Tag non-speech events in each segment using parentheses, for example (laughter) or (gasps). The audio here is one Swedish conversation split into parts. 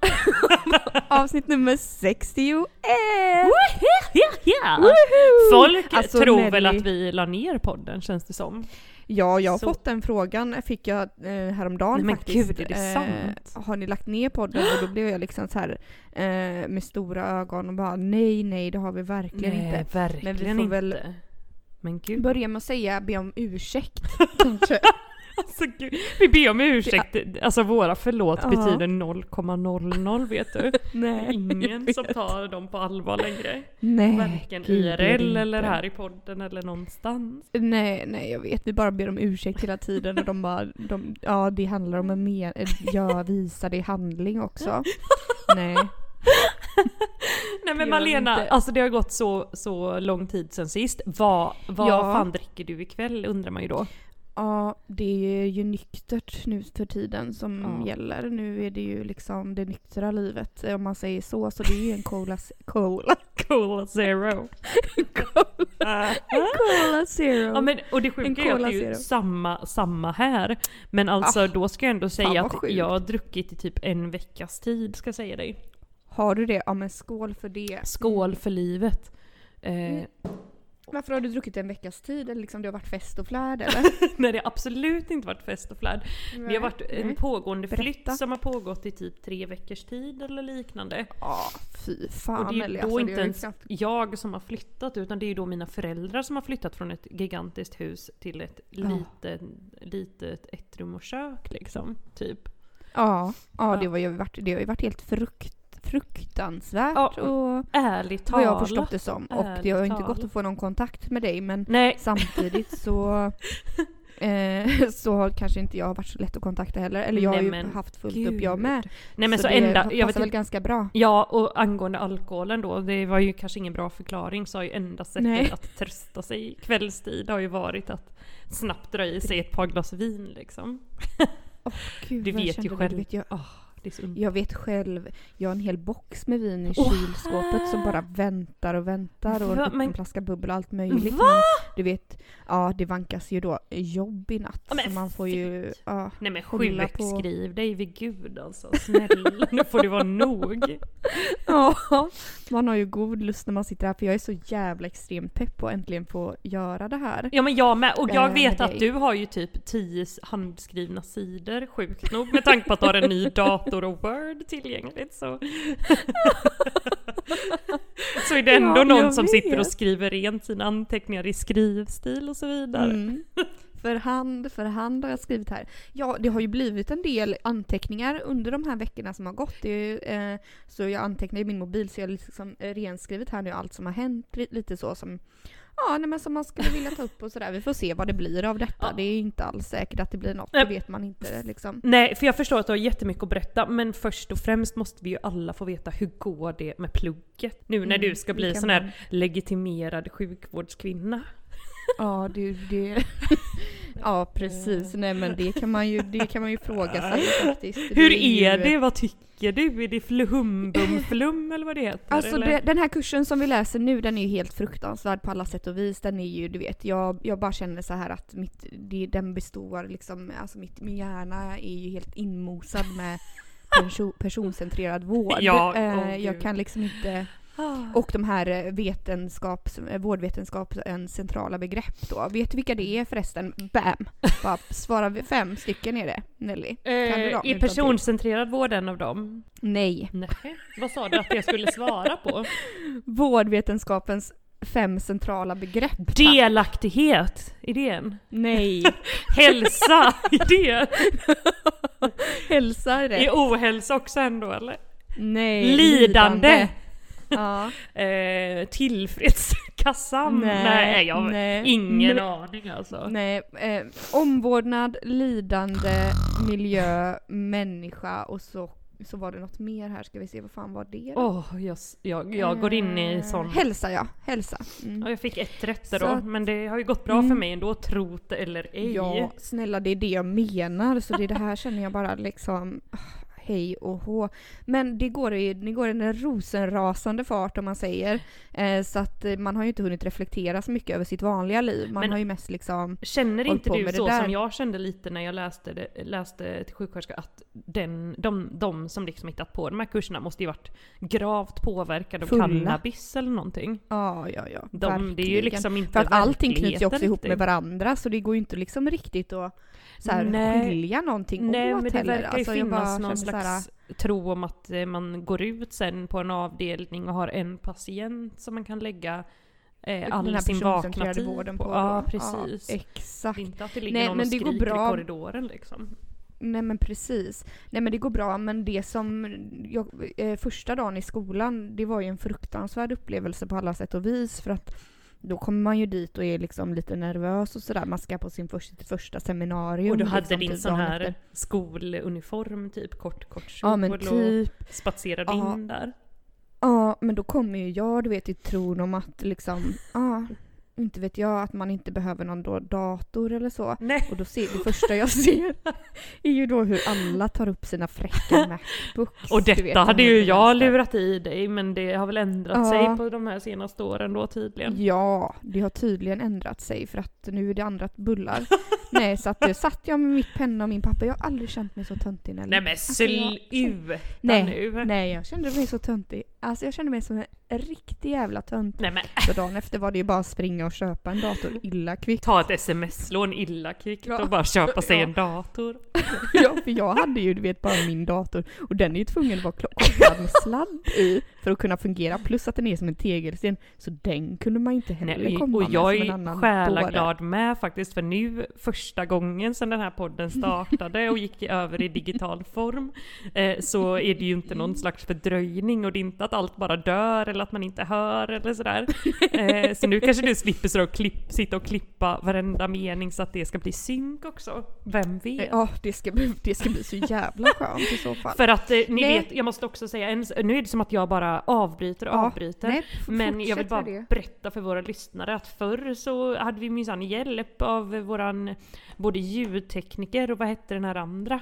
(laughs) Avsnitt nummer 61! Ja. Woohoo! Folk Alltså, tror väl att vi la ner podden känns det som. Ja, jag har Så. fått den frågan, fick jag eh, häromdagen Nej, men faktiskt. gud, är det sant? har ni lagt ner podden? Och då blev jag liksom så här eh, med stora ögon och bara nej, nej det har vi verkligen inte. verkligen Men vi får inte. väl- Men gud. Börja med att säga, be om ursäkt (laughs) kanske. Alltså, gud. Vi ber om ursäkt. Alltså våra förlåt Ja. betyder 0,00 vet du. (laughs) Nej, ingen som tar dem på allvar längre. Nej, Varken IRL eller här i podden eller någonstans. Nej, nej jag vet. Vi bara ber om ursäkt hela tiden och de bara, de, ja det handlar om en men, ja, visa det i handling också. (laughs) nej. Nej men Malena, alltså det har gått så, så lång tid sen sist. Vad, vad Ja. fan dricker du ikväll undrar man ju då. Ja, det är ju nyktert nu för tiden som Ja. gäller. Nu är det ju liksom det nyktra livet om man säger så. Så det är ju en cola, (laughs) cola, Cola zero. cola, cola zero. Ja, men, och det sjuka En är att det är ju samma, samma här. Men alltså Ah, då ska jag ändå säga att sjukt. jag har druckit i typ en veckas tid ska jag säga dig. Har du det? Ja men skål för det. Skål för livet. Eh, Mm. Varför har du druckit en veckas tid? Eller liksom det har varit fest och flärd eller? (laughs) nej det har absolut inte varit fest och flärd. Det har varit en Nej. pågående Berätta. flytt som har pågått i typ tre veckors tid eller liknande. Ja, fy fan Och det är ju alltså, då det inte ens knappt- jag som har flyttat utan det är ju då mina föräldrar som har flyttat från ett gigantiskt hus till ett litet, litet ett rum och kök liksom. Typ. Ja, ja Ja. det, var ju varit, det har ju varit helt frukt, fruktansvärt Ja, och Ärligt vad jag har talat. förstått det som. Och det har ju inte gått talat. att få någon kontakt med dig men Nej, samtidigt så (laughs) eh, så har kanske inte jag varit så lätt att kontakta heller. Eller jag har Nej, ju men haft fullt gud. upp jag med. nej men så, det enda, jag vet väl inte, ganska bra. Ja, och angående alkoholen då, det var ju kanske ingen bra förklaring, så har ju enda sättet Nej. att trösta sig kvällstid har ju varit att snabbt dra i sig ett par glas vin liksom. Gud, Du vet ju det. själv. Du vet, jag, Åh, jag vet själv, jag har en hel box med vin i kylskåpet som bara väntar och väntar och Va? en, Men- flaska bubbel och allt möjligt. Va? Men du vet, ja det vankas ju då jobb i natt. Ja, så man får ju, ja. Nej men Hålla på- sjukskriv dig vid gud alltså, snälla nu får det vara nog. (laughs) Ja, man har ju god lust när man sitter här för jag är så jävla extremt pepp på att äntligen få göra det här. Ja men jag med, och Äh, jag med vet att dig. du har ju typ 10 handskrivna sidor, sjukt nog, med tanke på att du har en ny (laughs) dator och Word tillgängligt så... (laughs) så är det ändå Ja, någon som sitter och vet. skriver rent sina anteckningar i skrivstil och så vidare. Mm. För hand, för hand har jag skrivit här. Ja, det har ju blivit en del anteckningar under de här veckorna som har gått. Ju, eh, så jag antecknar i min mobil så jag har liksom eh, renskrivit här nu allt som har hänt. li- Lite så som Ja, nej, men som man skulle vilja ta upp och sådär. Vi får se vad det blir av detta. Ja. Det är inte alls säkert att det blir något. Nej. Det vet man inte liksom. Nej, för jag förstår att du har jättemycket att berätta, men först och främst måste vi ju alla få veta hur går det med plugget? Nu när Mm, du ska bli sån här man- legitimerad sjukvårdskvinna. Ja, det... det (laughs) ja, precis. Nej men det kan man ju, det kan man ju fråga sig faktiskt. Hur ju- är det? Vad tycker du? Är det fluhumbum-flum eller vad det heter? Alltså det, den här kursen som vi läser nu den är ju helt fruktansvärd på alla sätt och vis. Den är ju, du vet, jag, jag bara känner så här att mitt, det, den består liksom, alltså mitt, min hjärna är ju helt inmosad med (laughs) perso, personcentrerad vård. Ja, åh, jag kan liksom inte, Ah. och de här eh, vetenskaps, eh, vårdvetenskapens centrala begrepp då. Vet du vilka det är förresten? Bam! Bara svara fem stycken är det, Nelly. Eh, du dem är personcentrerad vård en av dem? Nej. Nej. Vad sa du att jag skulle svara på? (laughs) Vårdvetenskapens fem centrala begrepp. Delaktighet, en? Nej. Hälsa, (laughs) en? Hälsa är det. (laughs) Är ohälsa också ändå eller? Nej. Lidande. Ja. (laughs) Eh, tillfredskassan? Nej, Nej, jag har nej. ingen Nej. aning alltså. Nej. Eh, omvårdnad, lidande, miljö, människa och så så var det något mer här, ska vi se vad fan var det? Åh, jag, s- jag, jag går in i Eh, sån... Hälsa ja, hälsa. Mm. Ja, jag fick ett rätt då, att- men det har ju gått bra för Mm. mig ändå, trot eller ej. Ja, snälla det är det jag menar. Så det, är det här känner jag bara liksom hej och hå. Men det går i, det går i en rosenrasande fart om man säger. Eh, så att eh, man har ju inte hunnit reflektera så mycket över sitt vanliga liv. Man Men- har ju mest liksom Känner inte du så som jag kände lite när jag läste, det, läste till sjuksköterska att den, de, de som liksom hittat på de här kurserna måste ju varit gravt påverkade av Fulla. cannabis eller någonting. Ja, ja, ja. De, det är ju liksom inte För att allting knyts ju också ihop med varandra så det går ju inte liksom riktigt att så här, skilja någonting Nej åt men det heller. verkar ju Alltså, finnas någon så här, slags tro om att eh, man går ut sen på en avdelning och har en patient som man kan lägga eh, all sin vakna tid vården på. på. Ja precis. exakt. Inte att det ligger Nej, någon men och det går skriker bra. i korridoren liksom. Nej men precis. Nej men det går bra men det som, jag, eh, första dagen i skolan, det var ju en fruktansvärd upplevelse på alla sätt och vis för att då kommer man ju dit och är liksom lite nervös och sådär. Man ska på sin första, sitt första seminarium. Och du hade liksom, din typ sån här efter. skoluniform, typ kort kort Ja men typ. och spatserade Ja. in där. Ja men då kommer ju jag du vet i tron om att liksom, ja, inte vet jag att man inte behöver någon dator eller så. Nej. Och då ser det första jag ser (laughs) är ju då hur alla tar upp sina fräcka (laughs) Macbooks. Och detta vet, hade ju jag vänster. lurat i dig men det har väl ändrat Ja. sig på de här senaste åren då tydligen. Ja, det har tydligen ändrat sig för att nu är det andra bullar. (laughs) Nej, så att satt jag med mitt penna och min pappa. Jag har aldrig känt mig så töntig Nelly. Nej men Alltså, sluta Nej, nu. Nej, jag kände mig så töntig. Alltså jag kände mig som en riktig jävla tönt. Nej men Så dagen efter var det ju bara att springa och köpa en dator illa kvickt. ta ett sms-lån illa kvickt Ja. och bara köpa sig Ja. en dator. Ja, för jag hade ju du vet bara min dator och den är ju tvungen att vara kopplad med sladd i för att kunna fungera. Plus att den är som en tegelsten. Så den kunde man inte heller Nej, komma och med jag som en annan själaglad med faktiskt för nu första gången sedan den här podden startade och gick över i digital form eh, så är det ju inte någon slags fördröjning och det är inte att allt bara dör eller att man inte hör eller sådär. Eh, så nu kanske du slipper så klipp, sitta och klippa varenda mening så att det ska bli synk också. Vem vet? Ja, det ska, bli, det ska bli så jävla skönt i så fall. För att eh, ni Nej. vet, jag måste också säga, en, nu är det som att jag bara avbryter och Ja, avbryter. nej, Men jag vill bara det. berätta för våra lyssnare att förr så hade vi minsann hjälp av våran både ljudtekniker och vad hette den här andra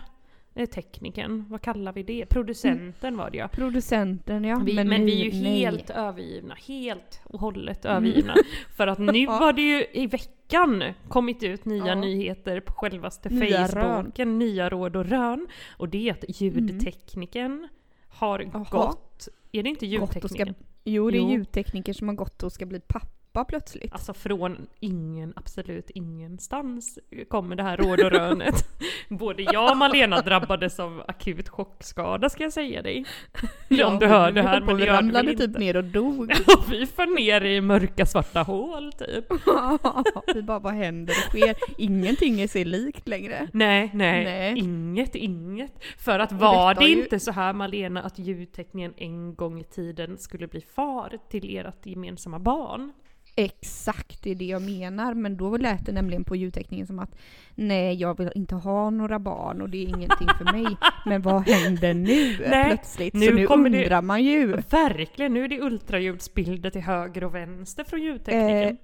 eh, tekniken? Vad kallar vi det? Producenten var det ja. Producenten ja. Vi, men, vi är ju nej. helt övergivna, helt och hållet övergivna. (laughs) För att nu har det ju i veckan kommit ut nya Ja. nyheter på självaste Nya Facebooken, nya råd och rön. Och det är att ljudtekniken har Jaha. gått, är det inte och ska-? Jo, det är Jo. ljudtekniker som har gått och ska bli pappa plötsligt. Alltså från ingen, absolut ingenstans kommer det här råd och rönet. (laughs) Både jag och Malena drabbades av akut chockskada ska jag säga dig. Om du hör det här, men vi ramlade typ ner och dog. (laughs) Och vi föll ner i mörka svarta hål typ. (laughs) vi bara, vad händer? Det sker. Ingenting är sig likt längre. Nej, nej, Nej. inget, inget. För att Och var det ju- inte så här Malena att ljudteknikern en gång i tiden skulle bli far till ert gemensamma barn? Exakt, det är det jag menar. Men då lät det nämligen på ljudtekniken som att nej, jag vill inte ha några barn och det är ingenting för mig. (laughs) Men vad händer nu Nej, plötsligt? nu Så nu kommer det- undrar man ju. Verkligen, nu är det ultraljudsbilder till höger och vänster från ljudtekniken. Eh,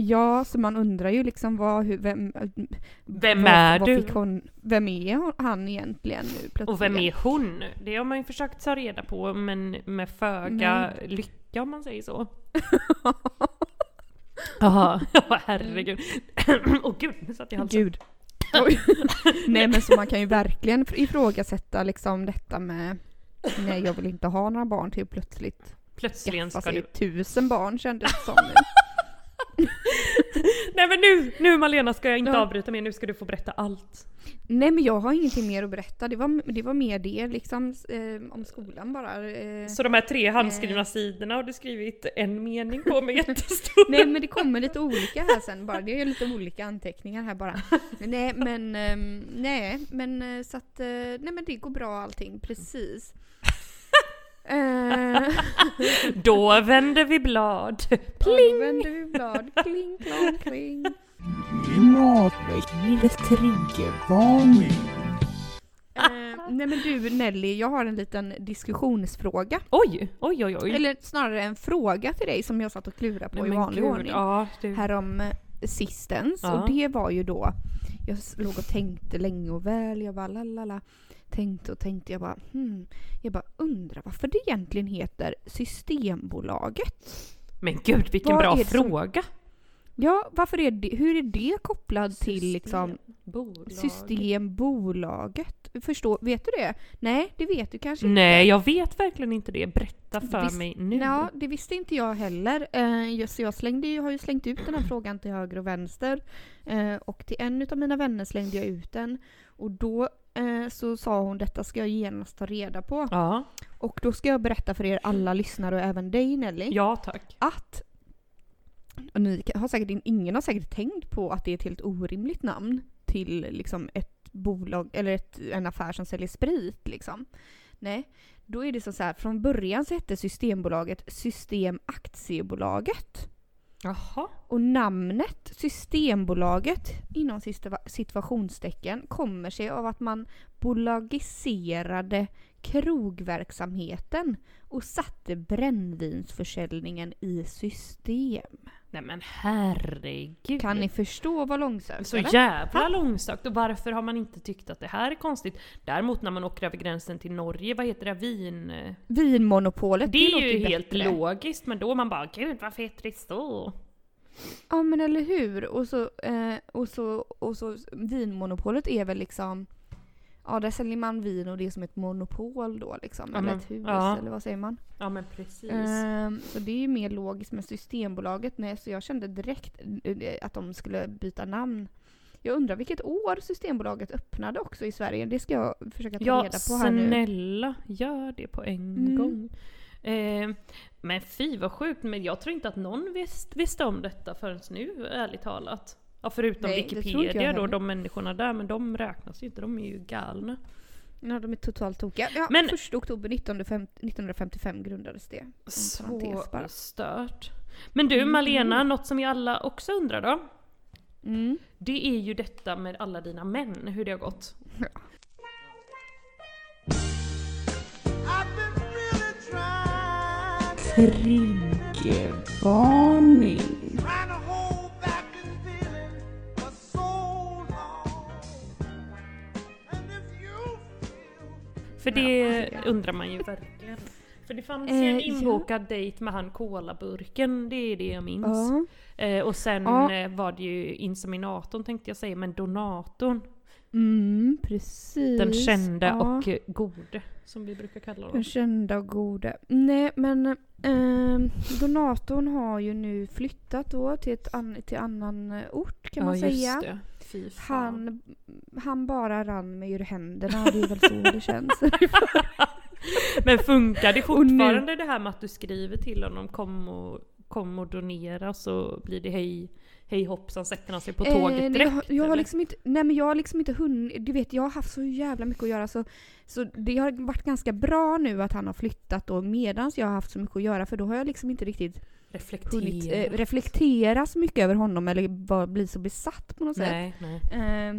Ja, så man undrar ju liksom vad, hur, vem, Vem vad, är vad du? Hon, vem är han egentligen nu plötsligt? Och vem är hon? Det har man ju försökt ta reda på men med föga lycka om man säger så. (laughs) Jaha, (laughs) ja herregud. (clears throat) Åh gud, nu satt jag i halsen. Gud. (laughs) Nej men så man kan ju verkligen ifrågasätta liksom detta med Nej jag vill inte ha några barn till plötsligt Plötsligen ska du... tusen barn kändes det som nu. (laughs) (laughs) Nej men nu, nu Malena ska jag inte Ja. avbryta mer, nu ska du få berätta allt. Nej men jag har ingenting mer att berätta. Det var, det var mer det liksom eh, om skolan bara. Eh, Så de här tre handskrivna sidorna har du skrivit en mening på med jättestor... (laughs) Nej men det kommer lite olika här sen bara. Det är lite olika anteckningar här bara. Nej men, ehm, nej men eh, så att, eh, nej men det går bra allting precis. Eh, (laughs) Då vänder vi blad. Ja, då vänder vi blad. Kling, klong, kling. Triggervarning. Eh, Nej men du Nelly, jag har en liten diskussionsfråga. Oj, oj, oj, oj. Eller snarare en fråga till dig som jag satt och klurade på Nej, i men vanlig gud, ordning. Ja, du. Härom eh, sistens. Ja. Och det var ju då, jag låg och tänkte länge och väl, jag bara lalala. Tänkte och tänkte, jag bara hmm. Jag bara undrar varför det egentligen heter Systembolaget. Men gud vilken Vad bra som- fråga. Ja, varför är det, hur är det kopplat till liksom Bolag. Systembolaget? Förstår, vet du det? Nej, det vet du kanske inte. Nej, jag vet verkligen inte det. Berätta för Visst- mig nu. Ja, det visste inte jag heller. Eh, så jag slängde, har ju slängt ut den här frågan till höger och vänster. Eh, och till en av mina vänner slängde jag ut den. Och då eh, så sa hon detta ska jag genast ta reda på. Ja, Och då ska jag berätta för er alla lyssnare och även dig Nelly. ja tack. Att och ni har säkert, ingen har säkert tänkt på att det är ett helt orimligt namn till liksom ett bolag eller ett, en affär som säljer sprit liksom. Nej, då är det så här, från början så hette Systembolaget System Aktiebolaget. Jaha. Och namnet Systembolaget inom situationstecken kommer sig av att man bolagiserade krogverksamheten och satte brännvinsförsäljningen i system. Nej men herregud. Kan ni förstå vad långsökt Så eller? jävla långsökt. Och varför har man inte tyckt att det här är konstigt? Däremot när man åker över gränsen till Norge, vad heter det? Vin... Vinmonopolet, Det är låter ju helt bättre. logiskt, men då är man bara gud varför heter det så? Ja men eller hur. Och så, eh, och så, och så Vinmonopolet är väl liksom Ja där säljer man vin och det är som ett monopol då liksom. Ja, eller ett hus ja. eller vad säger man? Ja men precis. Ehm, så det är ju mer logiskt med Systembolaget. Nej, så jag kände direkt eh, att de skulle byta namn. Jag undrar vilket år Systembolaget öppnade också i Sverige. Det ska jag försöka ta Ja, reda på här nu. snälla, gör det på en Mm. gång. Eh, men fy vad sjukt, men jag tror inte att någon visst, visste om detta förrän nu, ärligt talat. Ja, förutom Nej, Wikipedia då, de människorna där, men de räknas ju inte, de är ju galna. Ja, de är totalt tokiga. Ja, Men- 1 oktober 1955 grundades det. Så stört. Men du Mm. Malena, något som vi alla också undrar då? Mm. Det är ju detta med alla dina män, hur det har gått. Trying, Triggervarning. För det undrar man ju verkligen. För det fanns ju en Eh, ja. inbokad dejt med han kolaburken, det är det jag minns. Ja. Eh, och sen Ja. eh, var det ju inseminatorn tänkte jag säga, men donatorn. Mm, precis. Den kända Ja. och eh, gode, som vi brukar kalla Den dem. kända och gode. Nej men ehm, donatorn har ju nu flyttat då till, ett an, till annan eh, ort kan man säga. det. Han, han bara rann mig ur händerna, det är väl så det känns. (laughs) Men funkar det nu- fortfarande det här med att du skriver till honom kom och, kom och donera så blir det hej, hej hoppsan sätter han sig på tåget Eh, direkt? jag, jag har liksom inte, nej men jag har liksom inte hunnit, du vet jag har haft så jävla mycket att göra så, så det har varit ganska bra nu att han har flyttat och medans jag har haft så mycket att göra för då har jag liksom inte riktigt Reflektera. hunnit eh, reflektera så mycket över honom eller bara bli så besatt på något sätt. nej, nej. Eh,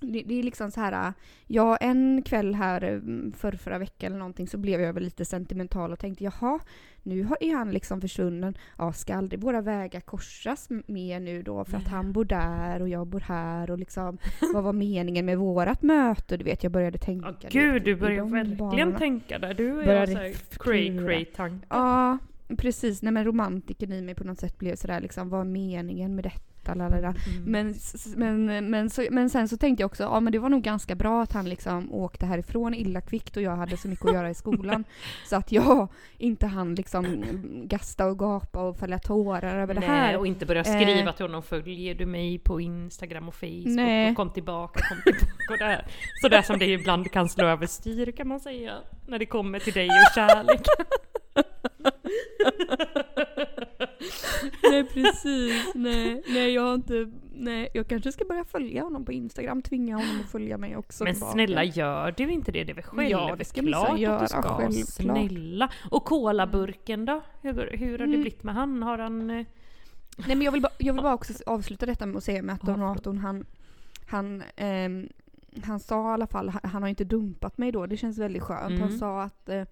det, det är liksom så här, äh, ja en kväll här mm, för förra veckan eller någonting så blev jag väl lite sentimental och tänkte jaha, nu har- är han liksom försvunnen. Ja, ska aldrig våra vägar korsas mer nu då för att han bor där och jag bor här och liksom vad var meningen med vårat möte? Du vet, jag började tänka. Lite gud, du i börjar de verkligen banorna. tänka där. Du är Började f- cray cray tanke. Ja, precis. Nej men romantiken i mig på något sätt blev sådär liksom, vad är meningen med detta? Mm. Men, men, men, så, men sen så tänkte jag också, ja men det var nog ganska bra att han liksom åkte härifrån illa kvickt och jag hade så mycket att göra i skolan. (laughs) så att jag inte hann liksom gasta och gapa och fälla tårar över det Nej, här. och inte börja skriva Eh. till honom, följer du mig på Instagram och Facebook Nej. och kom tillbaka, kom tillbaka och där. Sådär som det ibland kan slå överstyr kan man säga, när det kommer till dig och kärlek. (laughs) (laughs) nej precis, nej, nej jag har inte, nej jag kanske ska börja följa honom på Instagram, tvinga honom att följa mig också Men tillbaka. snälla gör du inte det? Det är väl självklart Ja, det ska att göra, du ska. självklart. Snälla. Och kolaburken då? Hur, hur har det Mm. blivit med han? Har han... eh, Nej men jag vill, bara, jag vill bara också avsluta detta med att säga med att donatorn han, han ehm, han sa i alla fall, han, han har inte dumpat mig då, det känns väldigt skönt. Han Mm. sa att eh,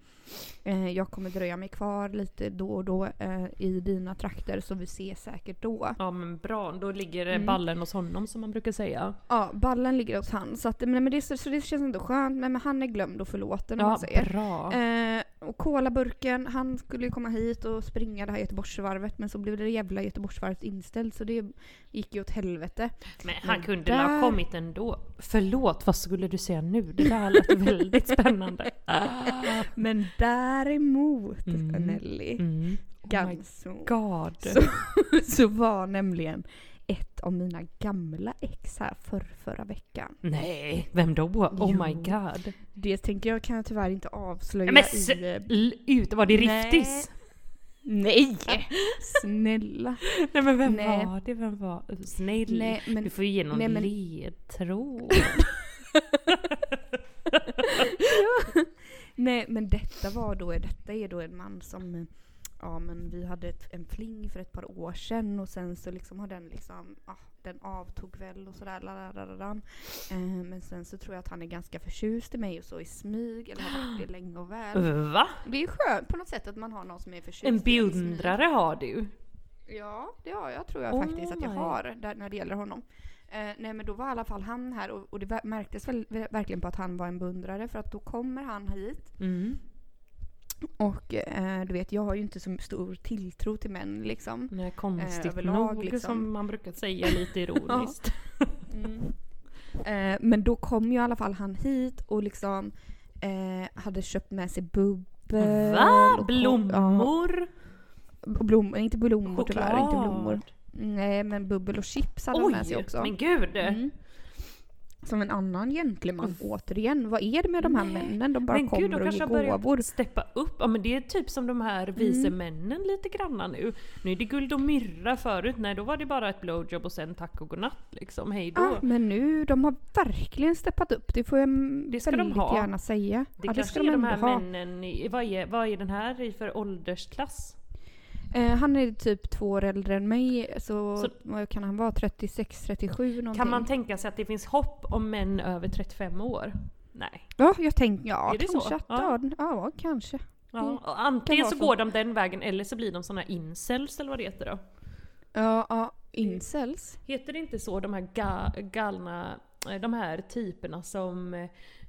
eh, jag kommer dröja mig kvar lite då och då eh, i dina trakter så vi ses säkert då. Ja men bra, då ligger Mm. ballen hos honom som man brukar säga. Ja, ballen ligger hos han. Så, att, men, men det, så, så det känns ändå skönt, men, men han är glömd och förlåten om man Ja, säger. bra. Eh, och kolaburken, han skulle ju komma hit och springa det här Göteborgsvarvet men så blev det jävla Göteborgsvarvet inställt så det gick ju åt helvete. Men han men kunde väl ha där- kommit ändå. Förlåt, vad skulle du säga nu? Det där lät (laughs) väldigt spännande. Men däremot Mm. Nelly, Mm. Oh. Så- så var nämligen ett av mina gamla ex här för förra veckan. Nej, vem då? Oh my Jo. god. Det tänker jag kan jag tyvärr inte avslöja Men i... eh, ut, var det Nej. Riftis? Nej! (laughs) Snälla. Nej men vem Nej. var det? Vem var Snäll. Nej men Du får ju ge någon Nej, men- ledtråd. (laughs) Nej men detta var då, detta är då en man som Ja men vi hade ett, en fling för ett par år sedan och sen så liksom har den liksom, ja den avtog väl och sådär eh, Men sen så tror jag att han är ganska förtjust i mig och så i smyg, eller har varit det (gasps) länge och väl. Va? Det är skönt på något sätt att man har någon som är förtjust En beundrare har du? Ja, det har jag tror jag Oh faktiskt att jag har där, när det gäller honom. Eh, nej men då var i alla fall han här och, och det märktes väl, ver- verkligen på att han var en beundrare för att då kommer han hit Mm. Och eh, du vet jag har ju inte så stor tilltro till män liksom. Nej, konstigt Eh, överlag, nog liksom. som man brukar säga (laughs) lite ironiskt. Eh, men då kom ju i alla fall han hit och liksom eh, hade köpt med sig bubbel. Va? och Blommor? Ja, och blom, inte blommor tyvärr, inte blommor. Choklad? Nej men bubbel och chips hade han med sig också. men gud! Mm. Som en annan gentleman återigen. Vad är det med de här Nej. männen? De bara Men kommer gud, de och ger gåvor. steppa upp. Ja men det är typ som de här vise Mm. männen lite granna nu. Nu är det guld och myrra förut, nej då var det bara ett blowjob och sen tack och godnatt liksom, hej då. Ja, men nu, de har verkligen steppat upp. Det får jag Det ska de väldigt ha. gärna säga. det ja, kanske ska är de här ha. männen, vad, är, vad är den här i för åldersklass? Eh, han är typ två år äldre än mig, så, Så- kan han vara? 36, 37 någonting. Kan man tänka sig att det finns hopp om män över 35 år? Nej. Ja, jag tänkte, ja Är det så? kanske att, Ja. ja. Ja, kanske. Ja, Mm. och antingen så så. går de den vägen eller så blir de såna incels eller vad det heter då. Ja, ja, incels. Heter det inte så, de här ga, galna, de här typerna som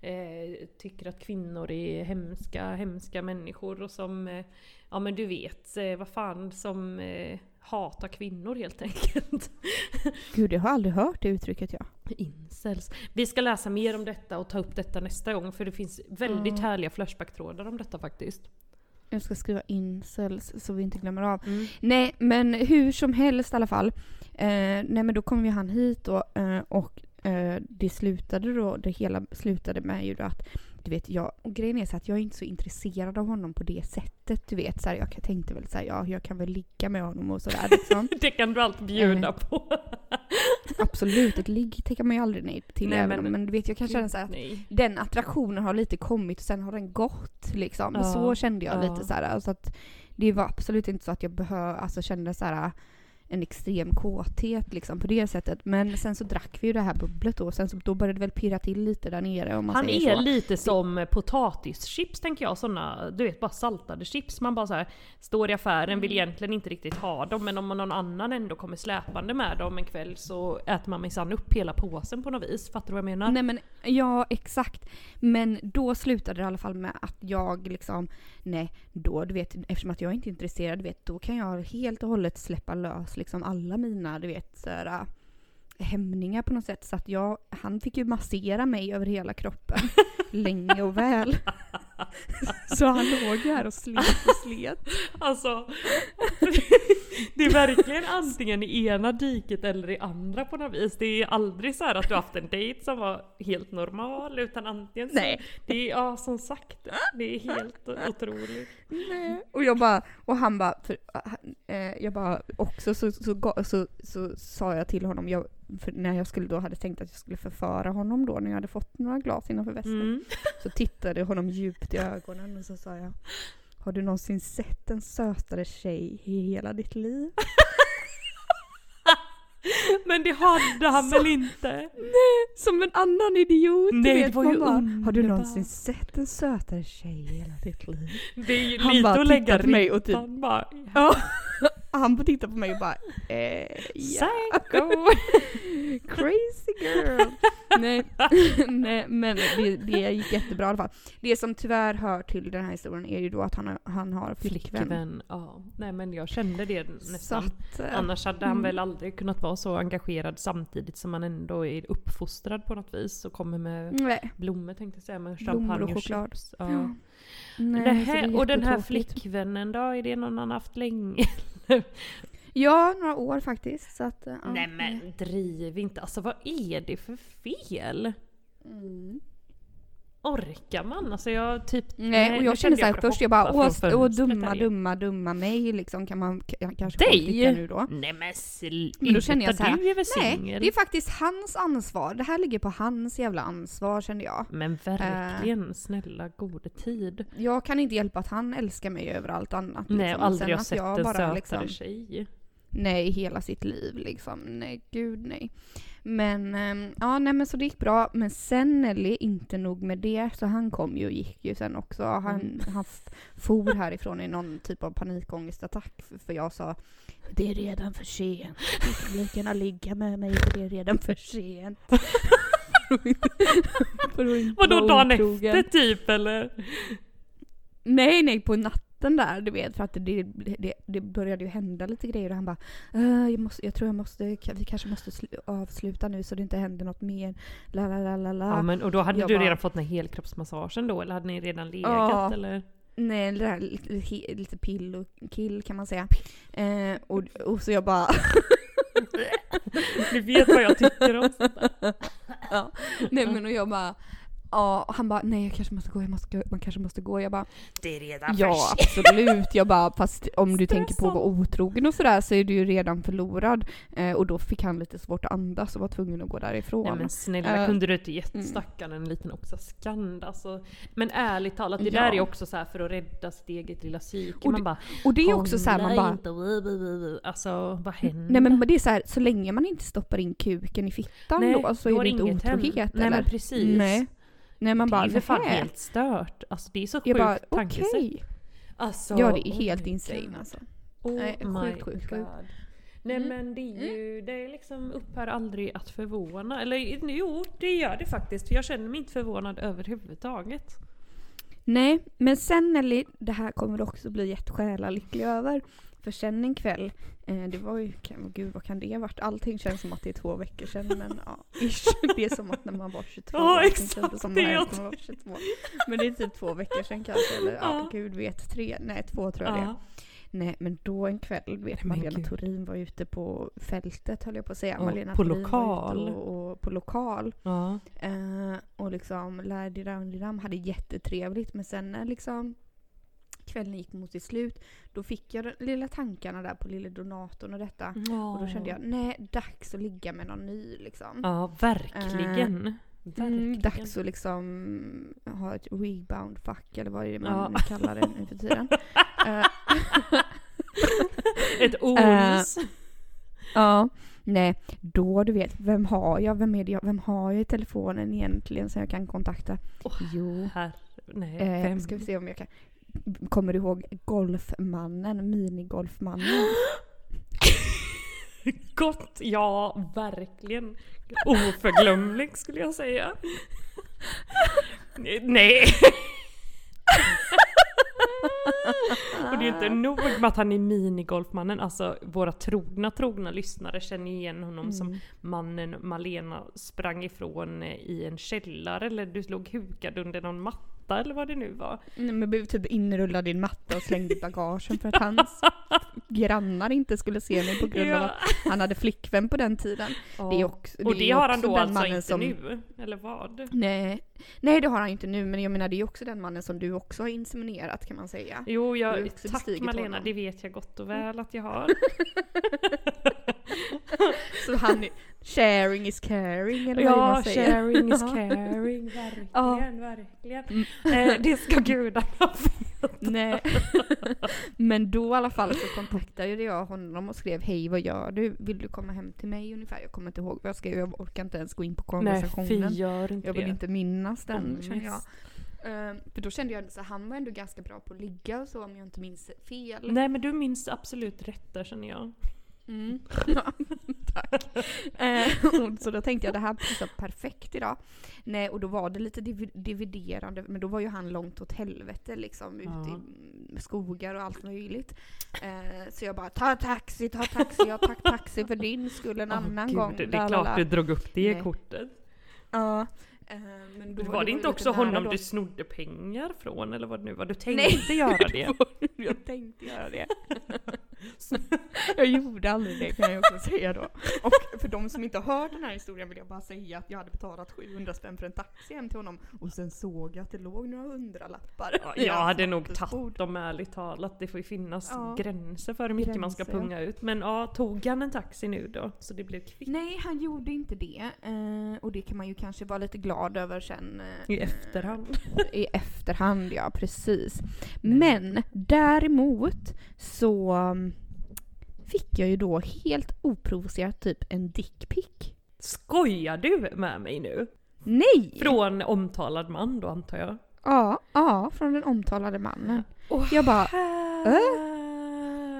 eh, tycker att kvinnor är hemska, hemska människor och som, eh, ja men du vet, eh, vad fan, som eh, hatar kvinnor helt enkelt. (laughs) Gud, jag har aldrig hört det uttrycket ja. Incels. Vi ska läsa mer om detta och ta upp detta nästa gång för det finns väldigt Mm. härliga Flashback-trådar om detta faktiskt. Jag ska skriva incels så vi inte glömmer av. Mm. Nej, men hur som helst i alla fall. Eh, nej, men då kom ju han hit då, eh, och eh, det slutade då, det hela slutade med ju då att du vet, jag, och grejen är så att jag är inte så intresserad av honom på det sättet. Du vet, så här, jag tänkte väl såhär, ja jag kan väl ligga med honom och sådär liksom. (laughs) Det kan du alltid bjuda Eh. på. (laughs) Absolut, ett ligg tackar man ju aldrig nej till. Nej, men- men du vet, jag kan känna så här att Nej. den attraktionen har lite kommit och sen har den gått liksom. Ja, Så kände jag ja. lite så här. Alltså att det var absolut inte så att jag behöv, alltså kände så här en extrem kåthet liksom på det sättet. Men sen så drack vi ju det här bubblet då och sen så då började det väl pirra till lite där nere om man Han säger är så. lite som potatischips tänker jag, såna, du vet bara saltade chips. Man bara så här, står i affären, Mm. vill egentligen inte riktigt ha dem men om någon annan ändå kommer släpande med dem en kväll så äter man minsann upp hela påsen på något vis. Fattar du vad jag menar? Nej men ja exakt. Men då slutade det i alla fall med att jag liksom, nej då du vet eftersom att jag inte är intresserad, vet då kan jag helt och hållet släppa lös liksom alla mina du vet så här, äh, hämningar på något sätt. Så att jag, han fick ju massera mig över hela kroppen (laughs) länge och väl. (laughs) så han låg ju här och slet och slet. (laughs) Alltså, det är verkligen antingen i ena diket eller i andra på något vis. Det är aldrig så här att du haft en dejt som var helt normal utan antingen så, Nej. Det är, ja som sagt, det är helt otroligt. Nej. Och jag bara, och han bara, för, äh, jag bara också så, så, så, så, sa jag till honom, jag, när jag skulle då hade tänkt att jag skulle förföra honom då när jag hade fått några glas innanför västen. Mm. Så tittade jag honom djupt i ögonen och så sa jag, har du någonsin sett en sötare tjej i hela ditt liv? (laughs) Men det hade han väl inte? Som en annan idiot! Nej, det vet, var man ju bara, Har du underbart." någonsin sett en sötare tjej i hela ditt liv? Det är ju Han lite bara att lägga på mig och typ- bara. Ja. (laughs) Han får titta på mig och bara eh, ja. Psycho! (laughs) Crazy girl! nej, (laughs) nej, men det, det gick jättebra i alla fall. Det som tyvärr hör till den här historien är ju då att han har, han har flickvän. Flickvän, ja. Nej men jag kände det nästan. att, eh, Annars hade han mm. väl aldrig kunnat vara så engagerad samtidigt som han ändå är uppfostrad på något vis och kommer med Nej. blommor tänkte jag säga, med Blommor och champagne och choklad. chips. Ja. Ja. Nej, Det så det här, och den här flickvännen då, är det någon han haft länge? (laughs) Ja, några år faktiskt. Så att, ja. Nej men driv inte, alltså vad är det för fel? Mm. Orkar man? Alltså jag typ... Nej, och jag kände såhär först, jag bara åh, åh dumma, dumma, dumma mig liksom. Kan man k- kanske Dig? nu då? Nej men sluta, Men då känner jag så här, du är väl Nej, singel? det är faktiskt hans ansvar. Det här ligger på hans jävla ansvar kände jag. Men verkligen, snälla gode tid. Jag kan inte hjälpa att han älskar mig över allt annat. Nej, liksom. och aldrig Sen har sett jag en bara, sötare liksom, tjej. Nej, hela sitt liv liksom. Nej, gud nej. Men, ehm, ja nej men så det gick bra. Men sen Nelly, inte nog med det, så han kom ju och gick ju sen också. Han, Mm. (laughs) han for härifrån i någon typ av panikångestattack. För, för jag sa, det är redan för sent. Du kan lika gärna ligga med mig för det är redan för sent. (laughs) (laughs) Vadå dagen efter typ eller? Nej, nej, på natten där, du vet, för att det, det, det började ju hända lite grejer och han bara "Eh, jag, måste, jag tror jag måste, vi kanske måste slu- avsluta nu så det inte händer något mer. La, la, la, la. Ja men och då hade Jag du bara- redan fått den här helkroppsmassagen då eller hade ni redan legat Ja. eller? Nej, det där, lite, lite pill och kill kan man säga. Eh, och, och så jag bara (laughs) Ni vet vad jag tycker om (laughs) ja. Nej men och jag bara Ja, och han bara nej jag kanske måste gå, jag måste man kanske måste gå. Jag bara Det är redan ja absolut. Jag bara fast om du tänker på att vara otrogen och sådär så är du ju redan förlorad. Eh, och då fick han lite svårt att andas och var tvungen att gå därifrån. Nej men snälla Eh, kunde du inte gett mm. stackaren en liten Oxascand alltså. Men ärligt talat, det Ja. där är också så här för att rädda sitt eget lilla psyke. Och man det- bara och det är också så här, man "Hångla bara inte, wu, wu, wu." Alltså vad händer? Nej men det är så här, så länge man inte stoppar in kuken i fittan Nej, då så är det inte otrohet Nej eller? men precis. Nej. Nej man det bara är för fan helt stört. Alltså det är så Jag sjukt tankesätt. okej. Alltså, Ja det är oh helt my insane God. alltså. Oh Nej, my sjukt, sjukt, God. sjukt. Nej Mm. men det är ju, det är liksom upphör aldrig att förvåna. Eller jo, det gör det faktiskt. För jag känner mig inte förvånad överhuvudtaget. Nej, men sen Nelly, det här kommer du också bli jättesjälalycklig över. För sen en kväll, eh, det var ju, kan, gud vad kan det ha varit? Allting känns som att det är två veckor sedan men (laughs) ja, ish. (laughs) Det är som att när man var 22. Ja, exakt, som det jag man var 22. Men det är typ två veckor sedan kanske, eller ja, Ja. gud vet, tre, nej två tror jag det. Ja. Nej men då en kväll, vet Malena gud. Thorin var ute på fältet höll jag på att säga. Ja, Malena på Thorin lokal. Var ute och, och, på lokal. Ja. Eh, och liksom lärde ram hade jättetrevligt men sen när liksom kvällen gick mot sitt slut då fick jag de lilla tankarna där på lilla donatorn och detta. Och då kände jag nej, dags att ligga med någon ny liksom. Ja, verkligen. verkligen. Mm, dags att liksom ha ett rebound fuck eller vad är det man Ja. kallar det nu för tiden. (laughs) Eh, (laughs) Ett ons. Ja, nej, då du vet, vem har jag, vem är det jag, vem har jag i telefonen egentligen som jag kan kontakta? Åh, Jo, Herre, nej. eh, ska vi se om jag kan. Kommer du ihåg Golfmannen, minigolfmannen? (gasps) Gott, ja verkligen. Oförglömlig skulle jag säga. Nej. (laughs) Och det är inte nog med att han är minigolfmannen, alltså våra trogna trogna lyssnare känner igen honom som Mm. mannen Malena sprang ifrån i en källare eller du låg hukad under någon matta eller vad det nu var. Nej, men blev typ inrullad i en matta och slängd i bagagen för att hans (laughs) grannar inte skulle se mig på grund av att han hade flickvän på den tiden. Det är också, Och är det har han då alltså inte som, nu? Eller vad? Nej, nej det har han inte nu men jag menar det är också den mannen som du också har inseminerat kan man säga. Jo, jag, tack Malena, honom. det vet jag gott och väl att jag har. (laughs) Så han, Sharing is caring eller vad Ja, man säger. sharing is (laughs) Ja. caring, verkligen, Ja. verkligen. Mm. Eh, det ska gudarna (laughs) veta. Nej. (laughs) Men då i alla fall så kontaktade jag honom och skrev hej vad gör du? Vill du komma hem till mig ungefär? Jag kommer inte ihåg vad jag skrev, jag orkar inte ens gå in på Nej, fy konversationen. gör inte jag vill det. inte minnas den Ångest. känner jag. Eh, för då kände jag att han var ändå ganska bra på att ligga och så om jag inte minns fel. Nej men du minns absolut rätt där känner jag. Mm. Tack. (laughs) Eh, så då tänkte jag det här passar perfekt idag. Nej, och då var det lite div- dividerande, men då var ju han långt åt helvete liksom ute Ja. i skogar och allt möjligt. Eh, så jag bara ta taxi, ta taxi, jag tack taxi för din skull en Åh, annan gud, gång. Det är la, klart la. du drog upp det Nej. kortet. Ja. Eh, men då Var det ju inte också honom då. du snodde pengar från eller vad det nu var? Du tänkte Nej. göra det? (laughs) (laughs) jag tänkte göra det. (laughs) jag gjorde aldrig det kan jag också säga då. Och för de som inte har hört den här historien vill jag bara säga att jag hade betalat 700 spänn för en taxi hem till honom och sen såg jag att det låg några hundralappar. Ja, jag hade nog tagit dem ärligt talat. Det får ju finnas Ja. gränser för hur mycket man ska Gränser, punga ut. Men ja, tog han en taxi nu då? Så det blev kvitt Nej, han gjorde inte det. Eh, och det kan man ju kanske vara lite glad över sen. eh, i efterhand. (laughs) I efterhand, ja precis. Men däremot så um, fick jag ju då helt oprovocerat typ en dickpic. Skojar du med mig nu? Nej! Från omtalad man då antar jag? Ja, ja, från den omtalade mannen. Oh, Jag bara, äh?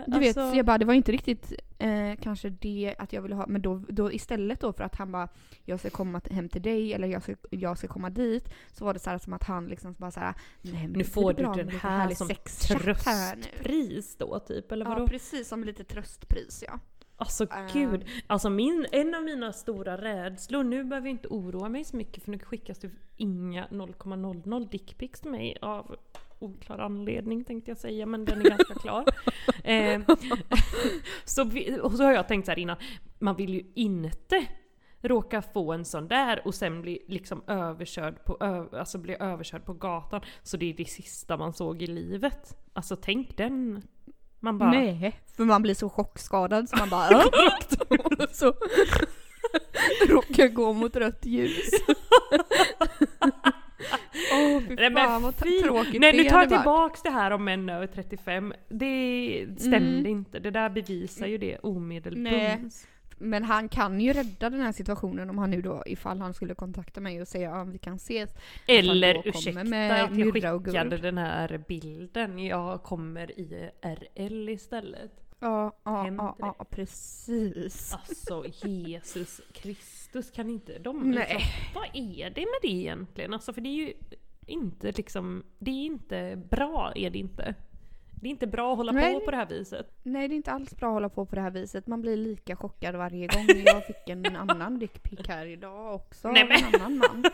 Du vet, så jag bara, det var inte riktigt eh, kanske det att jag ville ha, men då, då istället då för att han bara, jag ska komma hem till dig eller jag ska, jag ska komma dit, så var det så här som att han liksom bara så här, nej men Nu får du den här som tröstpris då typ, eller vadå? Ja, precis som lite tröstpris ja. Alltså Ehm. gud, alltså min, en av mina stora rädslor, nu behöver jag inte oroa mig så mycket för nu skickas det inga 0,00 dickpics till mig av oklar anledning tänkte jag säga, men den är ganska klar. (laughs) Ehm, så, vi, och så har jag tänkt så här innan, man vill ju inte råka få en sån där och sen bli liksom överkörd på, ö, alltså bli överkörd på gatan. Så det är det sista man såg i livet. Alltså tänk den. Man bara... Nej, för man blir så chockskadad så man bara (laughs) så (laughs) råkar gå mot rött ljus. Åh fy men fan vad fy- tråkigt Nej nu tar jag tillbaks det här om män över 35. Det stämde Mm. inte. Det där bevisar ju det omedelbart. Men han kan ju rädda den här situationen om han nu då, ifall han skulle kontakta mig och säga ja vi kan ses. Eller ursäkta med att jag skickade den här bilden. Jag kommer i RL istället. Ja, ja, ja, ja precis. Alltså Jesus Kristus kan inte de Nej. liksom, Vad är det med det egentligen? Alltså för det är ju inte liksom, det är inte bra är det inte. Det är inte bra att hålla Nej. på på det här viset. Nej det är inte alls bra att hålla på på det här viset. Man blir lika chockad varje gång. (laughs) Jag fick en annan dickpic här idag också Nej, men- en annan man.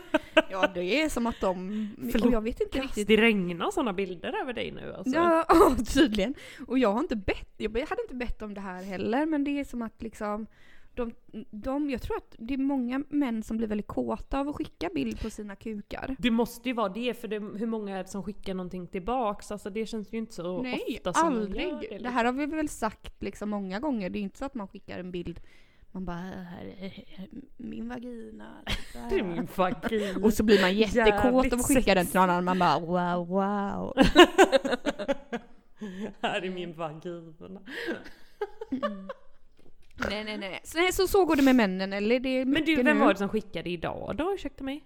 Ja det är som att de... Och jag vet inte riktigt. Det regnar sådana bilder över dig nu alltså. Ja, (laughs) ja, tydligen. Och jag har inte bett, jag hade inte bett om det här heller men det är som att liksom de, de, jag tror att det är många män som blir väldigt kåta av att skicka bild på sina kukar. Det måste ju vara det, för det, hur många är det som skickar någonting tillbaks? Alltså det känns ju inte så Nej, ofta som aldrig. gör Det, det. liksom. här har vi väl sagt liksom många gånger. Det är inte så att man skickar en bild man bara här är min vagina. (laughs) Det är min vagina. Och så blir man jättekåt Jävligt av att skicka den till någon annan. Man bara wow wow. (laughs) här är min vagina. Nej nej nej. Så, nej, så så går det med männen eller? Det Men du, vem nu. var det som skickade idag då? Ursäkta mig?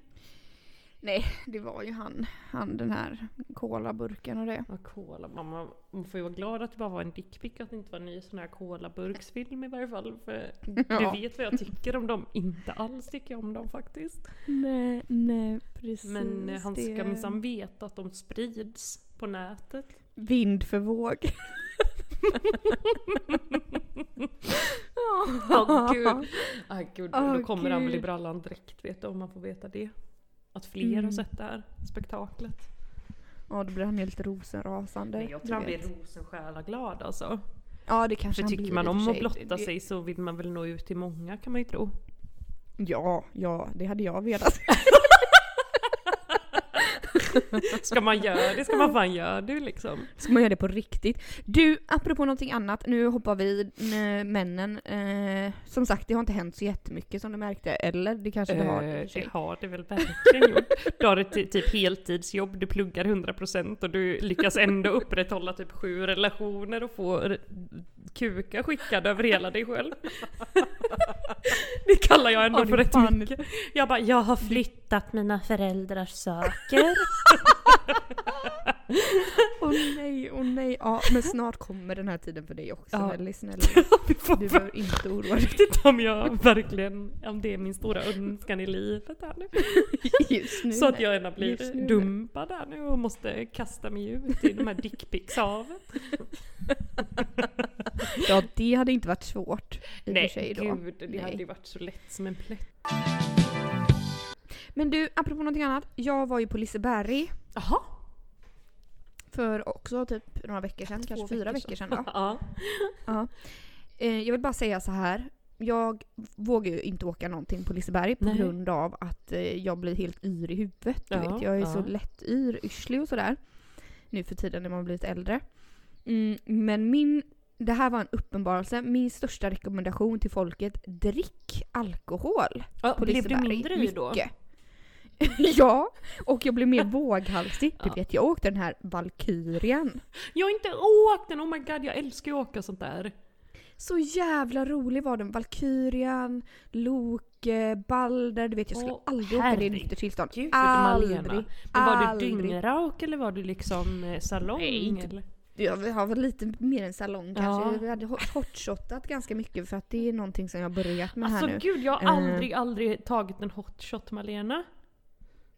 Nej, det var ju han. Han den här colaburken och det. Ja, cola. Mamma, man får ju vara glad att det bara var en dickpic, att det inte var en ny sån här colaburksfilm i varje fall. För Ja. du vet vad jag tycker om dem. Inte alls tycker jag om dem faktiskt. Nej, nej precis. Men eh, han ska det- minsann veta att de sprids på nätet. Vind för våg. (laughs) Åh gud. Ah, gud. Åh, Då kommer han väl i brallan direkt vet du, om man får veta det. Att fler har Mm. sett det här spektaklet. Ja, då blir han helt rosenrasande. Men jag tror han blir rosensjälaglad alltså. Ja, det kanske För han tycker man om att blotta sig så vill man väl nå ut till många kan man ju tro. Ja, ja, det hade jag velat. (laughs) (laughs) Ska man göra det ska man fan göra det liksom. Ska man göra det på riktigt? Du, apropå någonting annat, nu hoppar vi männen. Eh, som sagt, det har inte hänt så jättemycket som du märkte, eller det kanske det har. och Eh, det har det väl verkligen gjort. Du har ett ty- typ heltidsjobb, du pluggar 100% och du lyckas ändå upprätthålla typ sju relationer och få kuka skickad över hela dig själv. Det kallar jag ändå Ja, det för rätt mycket. Jag bara, jag har flyttat mina föräldrars saker. Åh nej, åh nej. Ja, men snart kommer den här tiden för dig också Ja. Nelly, snälla. (laughs) Du behöver inte oroa dig. vet inte om jag verkligen, om det är min stora önskan i livet här nu. (laughs) Just nu. Så att jag ena blir nu, dumpad där nu och måste kasta mig ut i de här dickpicshaven. (laughs) Ja, det hade inte varit svårt i och Nej för sig då. gud, det Nej. hade ju varit så lätt som en plätt. Men du, apropå någonting annat. Jag var ju på Liseberg Jaha. för också typ några veckor sedan, kanske fyra veckor sedan då. (laughs) Ja. Ja. Eh, jag vill bara säga så här. Jag vågar ju inte åka någonting på Liseberg på Nej. grund av att eh, jag blir helt yr i huvudet. Du Ja, vet. Jag är så ja. lätt yr, yrslig och sådär. Nu för tiden när man blivit äldre. Mm, men min, det här var en uppenbarelse. Min största rekommendation till folket, drick alkohol Ja, på blev Liseberg. du mindre yr då? Mycket. (laughs) ja, och jag blev mer våghalsig. Du vet, jag åkte den här Valkyrian. Jag har inte åkt den, oh my god jag älskar ju att åka sånt där. Så jävla rolig var den. Valkyrian, Loke, Balder. Du vet jag skulle Åh, aldrig åka det i herregud, nykter tillstånd. Malena. Aldrig. Men var aldrig. du dyngrak eller var du liksom eh, salong? Nej, inte- eller? Jag har väl lite mer än salong kanske. Ja. Vi hade hot- hotshotat ganska mycket för att det är någonting som jag har börjat med Alltså här nu. gud jag har Eh. aldrig, aldrig tagit en hot shot Malena.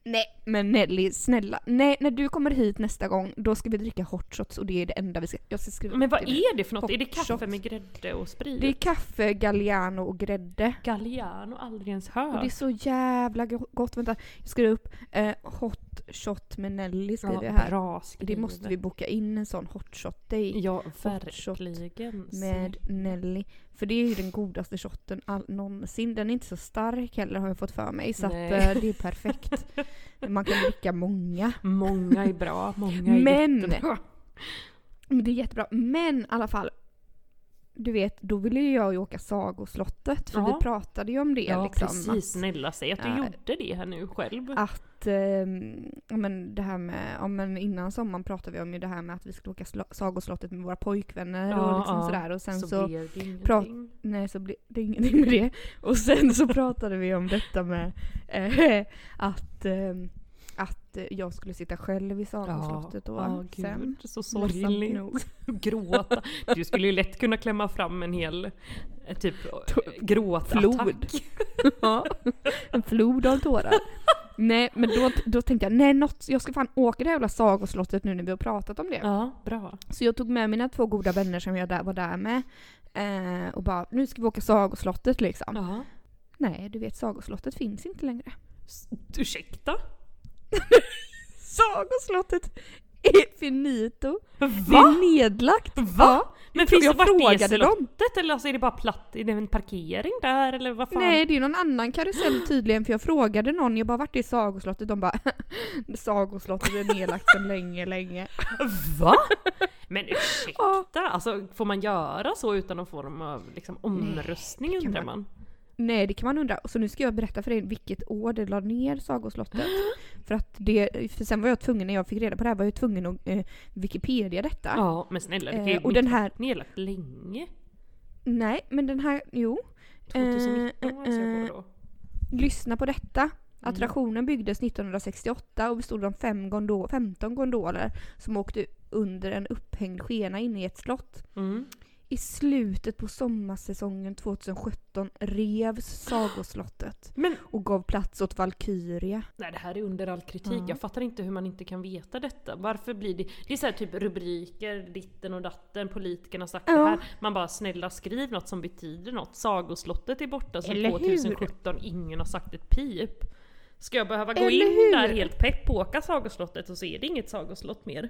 Nej men Nelly, snälla. Nej, när du kommer hit nästa gång då ska vi dricka hot shots och det är det enda vi ska... Jag ska skriva Men vad är det för något? Är det kaffe shot. med grädde och sprit? Det är kaffe, Galliano och grädde. Galliano, aldrig ens Och hört. det är så jävla go- gott. Vänta, jag skriver upp eh, hot shot med Nelly skriver jag ja, här. bra Det måste vi boka in en sån hot shot day Ja, verkligen. med Nelly. För det är ju den godaste shotten all, någonsin. Den är inte så stark heller har jag fått för mig. Så att, eh, det är perfekt. (laughs) Man kan dricka många. Många är bra, många är Men- jättebra. Men det är jättebra. Men i alla fall. Du vet, då ville ju jag ju åka Sagoslottet. För Ja. vi pratade ju om det. Ja liksom, precis, snälla säg att du Ja. gjorde det här nu själv. att ehm, ja, men det här med, ja, men innan sommaren pratade vi om ju det här med att vi skulle åka slo- Sagoslottet med våra pojkvänner och liksom sådär och sen så, blev det ingenting. nej så blev det ingenting med det. Och sen så pratade vi om detta med eh, (laughs) att, ehm, att eh, jag skulle sitta själv i Sagoslottet och ja, gud, sen så sorgligt. (laughs) Gråta. Du skulle ju lätt kunna klämma fram en hel eh, typ Flod. gråtattack. (laughs) Ja, (laughs) en flod av tårar. Nej men då, då tänkte jag, nej något, jag ska fan åka det här jävla Sagoslottet nu när vi har pratat om det. Ja, bra. Så jag tog med mina två goda vänner som jag där, var där med. Eh, och bara, nu ska vi åka Sagoslottet liksom. Ja. Nej, du vet Sagoslottet finns inte längre. S- Ursäkta? (laughs) Sagoslottet är finito. Det Va? är nedlagt. Va? Men finns det, vart är dem. slottet eller alltså är det bara platt, är det en parkering där eller vad fan? Nej, det är någon annan karusell tydligen för jag frågade någon, jag bara vart är Sagoslottet? De bara (laughs) Sagoslottet är nedlagt sedan länge, länge. Va? Men ursäkta, alltså får man göra så utan någon form av liksom, omröstning kan undrar man- man? Nej, det kan man undra. Så nu ska jag berätta för dig vilket år det la ner Sagoslottet. (gasps) för att det, för sen var jag tvungen, när jag fick reda på det här, var jag tvungen att eh, Wikipedia detta. Ja men snälla det ju Eh, och den här, nedlagt länge. nej men den här, jo. 2019 Eh, jag på då. Lyssna på detta. Mm. Attraktionen byggdes 1968 och bestod av fem gondol, 15 gondoler som åkte under en upphängd skena inne i ett slott. Mm. I slutet på sommarsäsongen 2017 revs Sagoslottet Men och gav plats åt Valkyria. nej, det här är under all kritik. Ja. Jag fattar inte hur man inte kan veta detta. Varför blir det... Det är så här typ rubriker, ditten och datten, politikerna har sagt Ja. det här. Man bara snälla skriv något som betyder något. Sagoslottet är borta sedan Eller hur? 2017, ingen har sagt ett pip. Ska jag behöva gå Eller in hur? där helt pepp och åka Sagoslottet och så är det inget Sagoslott mer?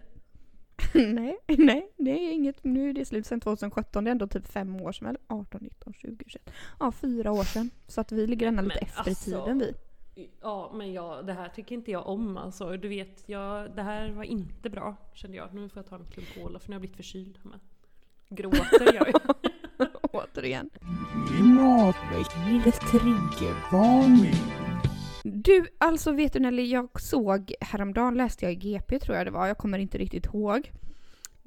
(laughs) nej, nej, det är inget. Nu är det slut sedan 2017. Det är ändå typ fem år sedan. Eller 18, 19, 20, 21. Ja, fyra år sedan. Så att vi ligger ändå lite Men efter i alltså, tiden vi. Ja, men jag, det här tycker inte jag om alltså. Du vet, jag, det här var inte bra kände jag. Nu får jag ta en klunk cola för nu har jag blivit förkyld hemma. Gråter jag ju. (laughs) Återigen. Klimatväckningens triggervarning. Du, alltså vet du Nelly, jag såg häromdagen, läste jag i GP tror jag det var, jag kommer inte riktigt ihåg.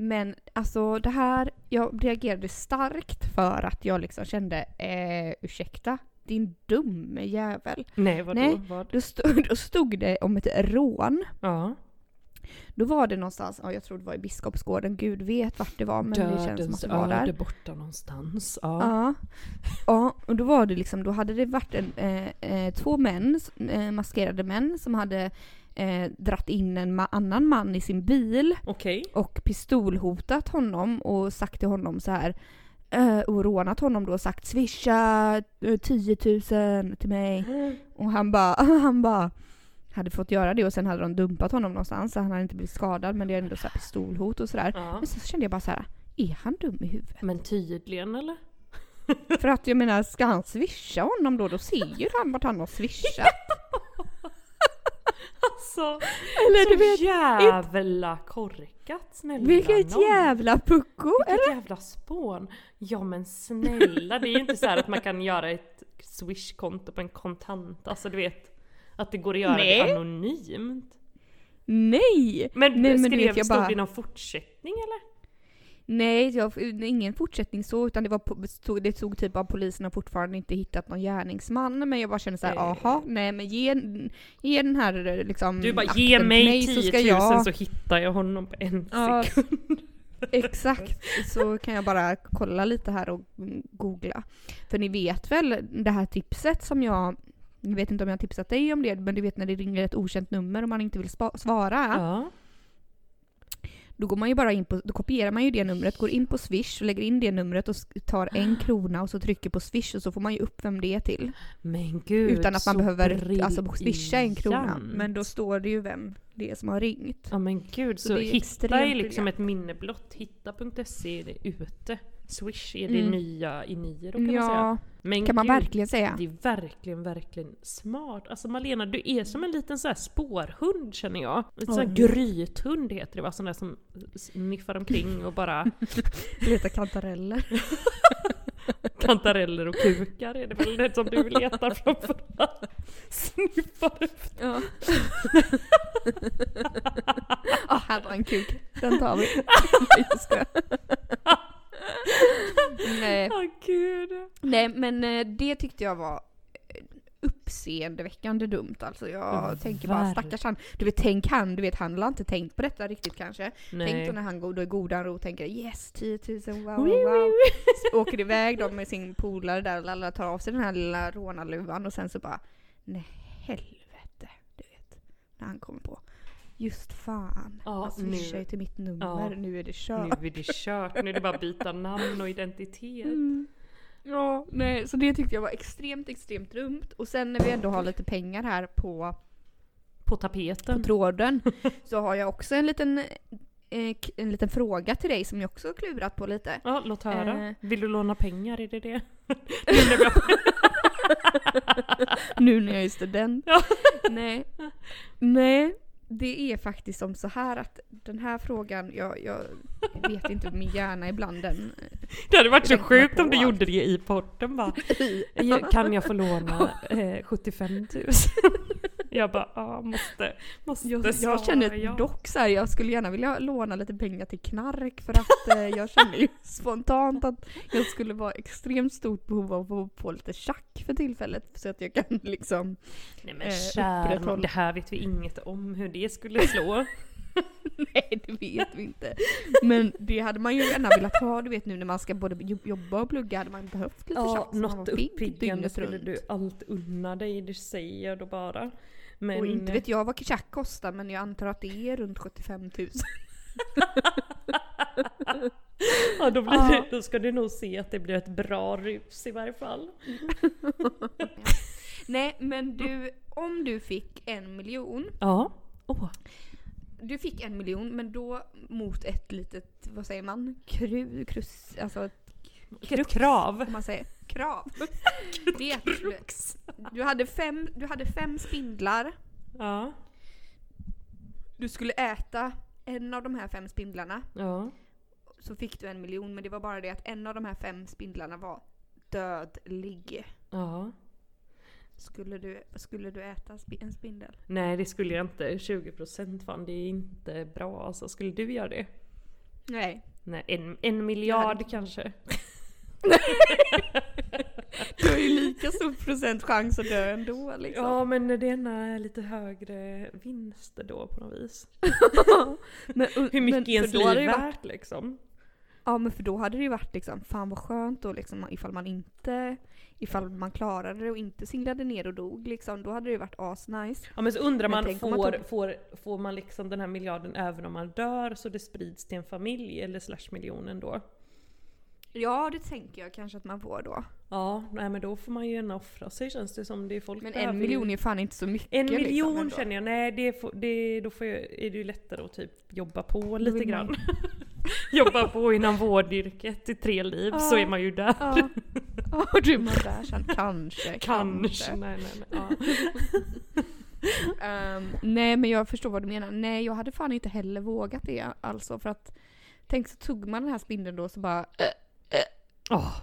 Men alltså det här, jag reagerade starkt för att jag liksom kände, eh, ursäkta, din dumme jävel. Nej, vadå? Nej. Vad? Då stod, (laughs) då stod det om ett rån. Ja. Då var det någonstans, ja, jag tror det var i Biskopsgården, gud vet vart det var men det känns som att det var där. öde borta någonstans. Ja. Ja. ja, och då var det liksom, då hade det varit en, eh, eh, två män, eh, maskerade män, som hade eh, dratt in en ma- annan man i sin bil Okej. och pistolhotat honom och sagt till honom så här eh, och rånat honom då och sagt swisha eh, 10 000 till mig. (gasps) Och han bara, (laughs) han bara hade fått göra det och sen hade de dumpat honom någonstans så han hade inte blivit skadad men det är ändå så pistolhot och sådär. Ja. Men så kände jag bara så här, är han dum i huvudet? Men tydligen eller? För att jag menar, ska han swisha honom då? Då ser ju han vart han har swishat. (laughs) (laughs) Alltså, Eller så du vet, jävla korkat snälla vilket nån. jävla pucko! Vilket jävla spån! Ja men snälla, det är ju inte så här att man kan göra ett swish-konto på en kontant, alltså du vet att det går att göra Nej. det anonymt. Nej! Men, Nej, men skrev, vet, jag stod bara- det någon fortsättning eller? Nej, jag, ingen fortsättning så, utan det, var, det stod typ att polisen har fortfarande inte hittat någon gärningsman. Men jag bara kände såhär, Nej. aha, nej men ge, ge den här eh, liksom Du bara ge mig så 10 ska 000 jag, så hittar jag honom på en Ja, sekund. (laughs) Exakt, så kan jag bara kolla lite här och googla. För ni vet väl det här tipset som jag, jag vet inte om jag har tipsat dig om det, men du vet när det ringer ett okänt nummer och man inte vill svara. Ja. Då går man ju bara in på, då kopierar man ju det numret, går in på swish och lägger in det numret och tar en krona och så trycker på swish och så får man ju upp vem det är till. Men gud, Utan att man behöver alltså, swisha en krona. Men då står det ju vem det är som har ringt. Ja men gud, Så så, det är hitta är liksom ett minne blott. Hitta.se är det ute. Swish är det Mm. nya i Niro kan man säga. Ja, Men kan man gud, verkligen säga. Det är verkligen, verkligen smart. Alltså Malena, du är som en liten så här spårhund känner jag. En sån här grythund heter det va? Sån där som sniffar omkring och bara (laughs) Leta kantareller. (laughs) kantareller och kukar är det väl det som du letar framförallt. Sniffar efter. Ja. (laughs) ah, här var en kuk. Den tar vi. Skojar. Nej. Åh gud. Nej men eh, det tyckte jag var eh, uppseendeväckande dumt alltså. Jag Ja, tänker bara stackars han. Du vet tänk han, du vet han har inte tänkt på detta riktigt kanske. Tänk då när han går då i godan ro och tänker yes 10 000 wow Wee, wow. wee, Så åker iväg då med sin polare där och lalla, tar av sig den här lilla rånarluvan och sen så bara nej helvete. Du vet. När han kommer på. Just fan. Ja, han swishar nu- ju till mitt nummer. Ja. Nu är det Nu kört. är det kört, nu är det bara att byta namn och identitet. Mm. Ja, nej, så det tyckte jag var extremt, extremt dumt. Och sen när vi ändå har lite pengar här på, På på tapeten. tråden så har jag också en liten, eh, en liten fråga till dig som jag också har klurat på lite. Ja, låt höra. Eh. Vill du låna pengar? Är det det? (laughs) Nu nu när jag är student. Ja. Nej. Nej, det är faktiskt som så här att den här frågan, jag, jag vet inte, min hjärna ibland den... Det hade varit så sjukt om du allt. gjorde det i podden bara. (laughs) Kan jag få låna eh, 75 000? (laughs) Jag bara, ja måste, måste Jag, svara jag känner ja. dock så här, jag skulle gärna vilja låna lite pengar till knark för att eh, jag känner ju (laughs) spontant att jag skulle vara extremt stort behov av att få lite tjack för tillfället så att jag kan liksom Nej men eh, upprätthålla- det här vet vi inget om hur det skulle slå. (laughs) Nej det vet vi inte. Men det hade man ju gärna velat ha, du vet nu när man ska både jo- jobba och plugga hade man behövt lite Ja, något uppiggande skulle du allt unna dig, det säger jag då bara. Men, Och inte vet jag vad tjack kostar men jag antar att det är runt 75 000. (laughs) ja, då, blir Ja. det, då ska du nog se att det blir ett bra rus i varje fall. (laughs) Nej men du, om du fick en miljon Ja. Åh, Du fick en miljon men då mot ett litet, vad säger man? Kru, krus, alltså ett vilket krav! om man säger krav. Det är skulle, Du hade fem, du hade fem spindlar. Ja. Du skulle äta en av de här fem spindlarna. Ja. Så fick du en miljon men det var bara det att en av de här fem spindlarna var dödlig. Ja. Skulle du, skulle du äta en spindel? Nej det skulle jag inte. 20% fan det är inte bra alltså. Skulle du göra det? Nej. Nej, en, en miljard kanske. (laughs) Du har ju lika stor procent chans att dö ändå liksom. Ja men det ena är lite högre vinster då på något vis. (laughs) men, Hur mycket men, är ens hade liv det varit, värt liksom? Ja men för då hade det ju varit liksom, fan vad skönt då liksom ifall man inte, ifall man klarade det och inte singlade ner och dog liksom, då hade det ju varit asnice. Ja men så undrar Men man, om man får, tog- får, får man liksom den här miljarden även om man dör så det sprids till en familj eller slash miljonen då? Ja det tänker jag kanske att man får då. Ja, nej men då får man ju gärna offra sig känns det som. Det är folk Men en ju- miljon är fan inte så mycket En liksom, miljon ändå. känner jag, nej det, får, det, då får jag, är det ju lättare att typ jobba på lite grann. (laughs) jobba på inom vårdyrket i tre liv så Ja. är man ju där. Ja, (laughs) ja där sen. (laughs) Kanske, Kanske. Nej, nej, nej. Ja. (laughs) Ehm, nej men jag förstår vad du menar. Nej jag hade fan inte heller vågat det alltså för att Tänk så tog man den här spindeln då så bara Åh,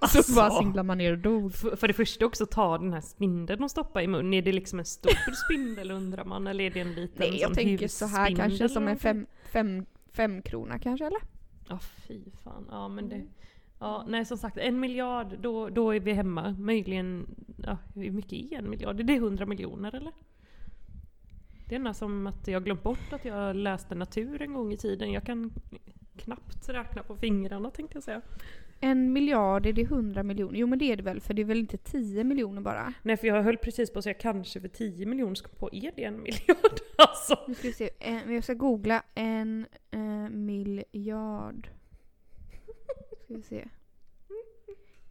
(laughs) Så bara Alltså. singlar man ner och dog. För, för det första också ta den här spindeln och stoppa i mun. Är det liksom en stor spindel undrar man eller är det en liten Nej jag tänker så här kanske som en fem, fem, fem krona kanske eller? Ja fy fan. Ja men det... Ja, nej som sagt, en miljard, då, då är vi hemma. Möjligen, ja, hur mycket är en miljard? Är det 100 miljoner eller? Det är ena som att jag glömt bort att jag läste natur en gång i tiden. Jag kan knappt räkna på fingrarna tänkte jag säga. En miljard, är det hundra miljoner? Jo men det är det väl för det är väl inte 10 miljoner bara? Nej för jag höll precis på att säga kanske för 10 miljoner, kom på, är det en miljard? (laughs) Alltså. Nu ska vi se, en, jag ska googla en eh, miljard. Ska vi se.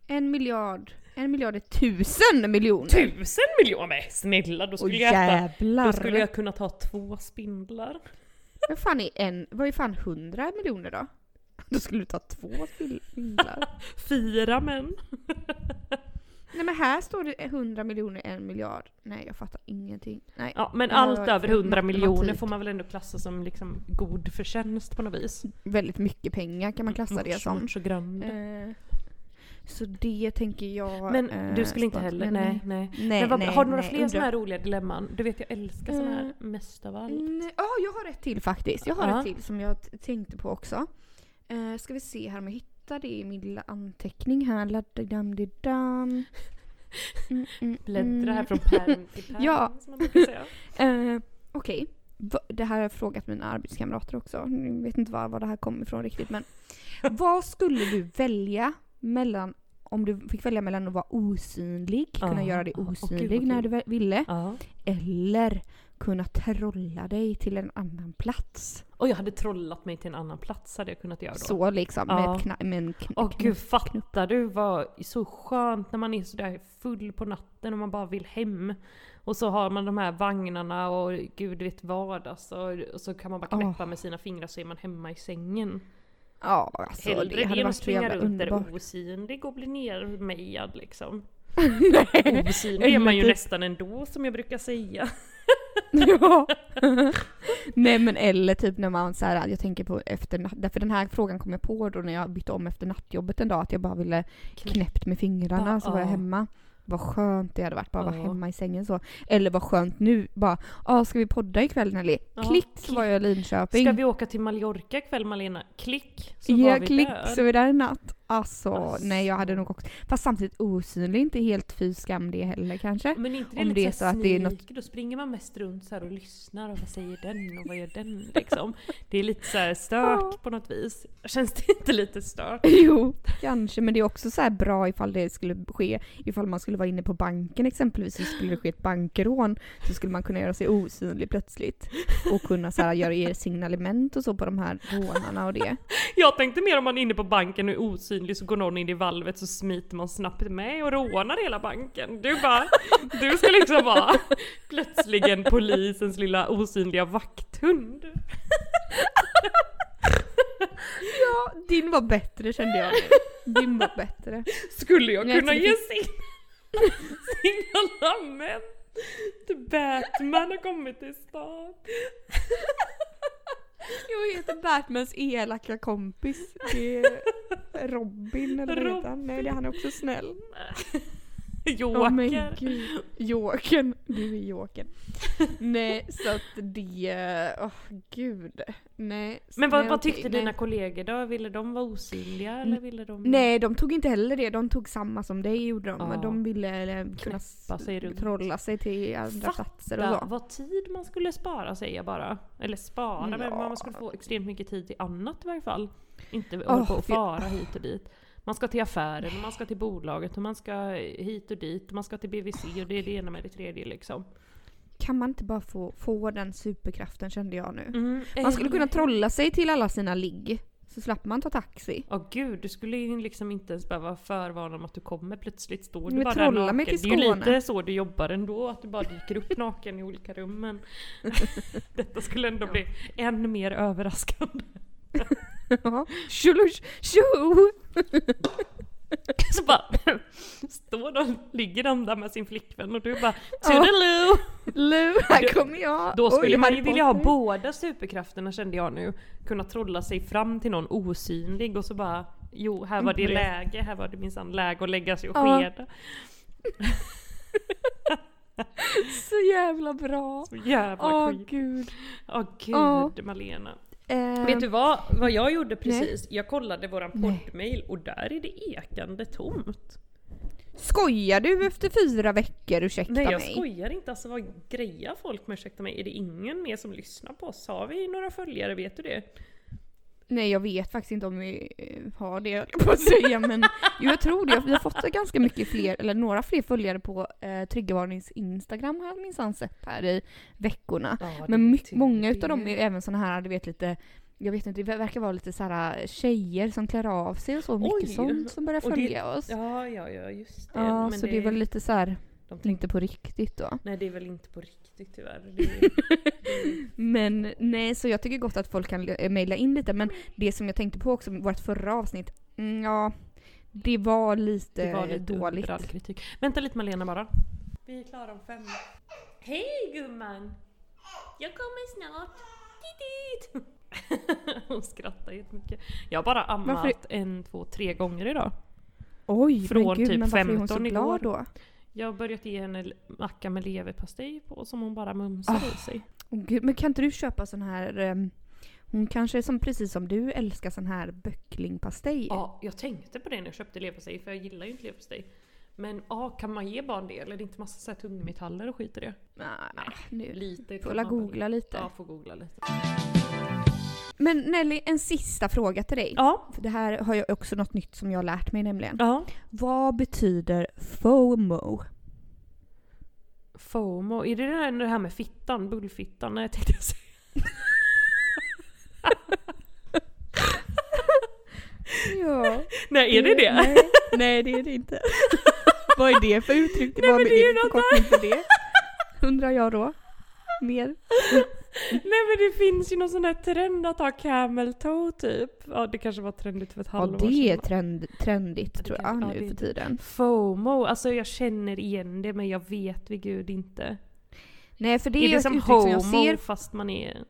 En miljard. En miljard är tusen miljoner! Tusen miljoner? Men snälla, då Åh skulle, jag äta, jävlar! då skulle jag kunna ta två spindlar. Vad fan är en, vad är fan hundra miljoner då? Då skulle du ta två spindlar. (laughs) Fyra män. Nej men här står det 100 miljoner, en miljard. Nej jag fattar ingenting. Nej. Ja men allt över för 100 miljoner får man väl ändå klassa som liksom god förtjänst på något vis. Väldigt mycket pengar kan man klassa det Mort- som. så. Eh, så det tänker jag... Men eh, du skulle inte heller, nej nej. Nej, Men vad, nej, har du några nej, fler sådana här roliga dilemman? Du vet jag älskar sådana här Eh, mest av allt. Nej, Ja, jag har ett till faktiskt. Jag har Ja. ett till som jag tänkte på också. Eh, ska vi se här om jag hittar det i min lilla anteckning här. Laddidamdidam. Mm, mm, Bläddra här mm. från pärm till (laughs) pärm Ja. som man brukar säga. (laughs) Eh, Okej, Va- det här har jag frågat mina arbetskamrater också. Jag vet inte var, var det här kommer ifrån riktigt men. (laughs) vad skulle du välja mellan om du fick välja mellan att vara osynlig, kunna göra dig osynlig vad när kul. du ville, Ja. eller kunna trolla dig till en annan plats. Och jag hade trollat mig till en annan plats hade jag kunnat göra då. Så liksom, med, Ja. ett kna- med en kn- kn- gud, fattar du vad så skönt när man är sådär full på natten och man bara vill hem. Och så har man de här vagnarna och gud vet vad alltså. Och så kan man bara knäppa med sina fingrar så är man hemma i sängen. Ja, alltså Hellre det hade varit så jävla underbart. osynlig och bli nermejad liksom. (laughs) Osynlig är man ju nästan ändå som jag brukar säga. (laughs) ja. Nej men eller typ när man så här, jag tänker på efter därför den här frågan kom jag på då när jag bytte om efter nattjobbet en dag att jag bara ville knäppt med fingrarna Ja, så var jag ja. hemma. Vad skönt det hade varit bara vara Ja. hemma i sängen så. Eller vad skönt nu bara, ja ska vi podda ikväll Nelly? Ja, Klick så var jag i Linköping. Ska vi åka till Mallorca ikväll Malena? Klick! Så Ja, var vi klick där. så är vi där i natt. Alltså, Alltså. nej jag hade nog också, fast samtidigt osynlig, inte helt fy skam det heller kanske. Men inte det Om det är så att det är något- då springer man mest runt så och lyssnar och vad säger den och vad gör den liksom. Det är lite så här stört på något vis. Känns det inte lite stört? (laughs) Jo, kanske. Men det är också så här bra ifall det skulle ske, ifall man skulle vara inne på banken exempelvis så skulle det ske ett bankrån så skulle man kunna göra sig osynlig plötsligt. Och kunna så här göra er signalement och så på de här rånarna och det. (laughs) Jag tänkte mer om man är inne på banken och är osynlig så går någon in i valvet så smiter man snabbt med och rånar hela banken. Du bara, du ska liksom vara plötsligen polisens lilla osynliga vakthund. Ja, din var bättre kände jag. Din var bättre. Skulle jag kunna det ge finns- sig in? Signalement! Batman har kommit till stan. Jag heter Batmans elaka kompis. Det är Robin eller vad heter han? Nej, det är han är också snäll. (laughs) Men Joker. gud. Jokern. Du är jokern. (laughs) Nej, så att det... Åh gud. Nej. Men vad, nej, vad tyckte nej. dina kollegor då? Ville de vara osynliga eller ville de Nej, de tog inte heller det. De tog samma som dig gjorde de. Ja. De ville eh, kunna sig trolla sig till andra platser och Fatta så. vad tid man skulle spara säger jag bara. Eller spara, men Ja. man skulle få extremt mycket tid till annat i varje fall. Inte hålla på och fara hit och dit. Man ska till affären, och man ska till bolaget, och man ska hit och dit, och man ska till BVC och det är det ena med det tredje liksom. Kan man inte bara få, få den superkraften kände jag nu. Mm, Man skulle kunna eller- trolla sig till alla sina ligg. Så slapp man ta taxi. Åh gud, du skulle ju liksom inte ens behöva förvarna om att du kommer plötsligt står du Men bara där naken. mig till Det är ju Skåne. lite så du jobbar ändå, att du bara dyker upp naken i olika rum men (laughs) detta skulle ändå bli än mer överraskande. (laughs) Ja. Tjolush, tjo! (laughs) Så bara (laughs) står de, ligger de där med sin flickvän och du bara Toodaloo! Lu, här kommer jag! Då skulle Oj, man ju vilja ha båda superkrafterna kände jag nu. Kunna trolla sig fram till någon osynlig och så bara Jo, här var det Mm. läge, här var det minsann läge att lägga sig och skeda. (laughs) Så jävla bra! Så jävla Åh skit. gud. Åh gud Ja. Malena. Eh, Vet du vad, vad jag gjorde precis? Jag kollade våran Nej. poddmail och där är det ekande tomt. Skojar du efter fyra veckor? Ursäkta Nej jag mig. skojar inte, alltså vad grejar folk med ursäkta mig? Är det ingen mer som lyssnar på oss? Har vi några följare, vet du det? Nej jag vet faktiskt inte om vi eh, har det jag på att säga (laughs) men jo, jag tror det. Vi har fått ganska mycket fler, eller några fler följare på eh, Triggervarnings Instagram har jag minsann sett här i veckorna. Men my- många utav dem är även såna här, du vet lite jag vet inte, det verkar vara lite så här tjejer som klär av sig och så, mycket Oj. sånt som börjar Och det- följa oss. Ja, ja, ja just det. Ja, Men så det, är väl lite så här, de inte på riktigt då. Nej det är väl inte på riktigt tyvärr. Det är, (laughs) Men nej, så jag tycker gott att folk kan eh, mejla in lite, men det som jag tänkte på också, vårt förra avsnitt, mm, ja, det var lite, det var lite dåligt. kritik. Vänta lite Malena bara. Vi är klara om fem. Hej gumman! Jag kommer snart. Titit! (laughs) Hon skrattar jättemycket. Jag har bara ammat Varför- en, två, tre gånger idag. Oj, Från men gud, typ men varför är hon så 15 glad igår. då? Jag har börjat ge henne macka med leverpastej på som hon bara mumsar Ah. i sig. Åh, gud, men kan inte du köpa sån här, ehm, hon kanske som precis som du älskar sån här böcklingpastej? Ja, jag tänkte på det när jag köpte leverpastej för jag gillar ju inte leverpastej. Men ja, kan man ge barn det? Eller är det inte massa så här tungmetaller och skit i det? Nej, nu. Lite Får la googla lite. Ja, får googla lite. Men Nelly, en sista fråga till dig. Ja. För det här har jag också något nytt som jag har lärt mig nämligen. Ja. Vad betyder FOMO? FOMO, är det det här- det här med fittan? Bullfittan? Nej, tänkte jag säga. (laughs) Ja. Nej, är det det? Nej, nej det är det inte. (laughs) Vad är det för uttryck? Nej, Vad men är det är det för förkortning för det? Undrar jag då. Mer? Nej men det finns ju någon sån där trend att ha camel toe typ. Ja det kanske var trendigt för ett Ja, halvår det är sedan. trend, trendigt tror jag ja, nu för det. tiden. FOMO, alltså jag känner igen det men jag vet vid gud inte. Nej för det är är, det som uttryck som jag homo ser fast man är...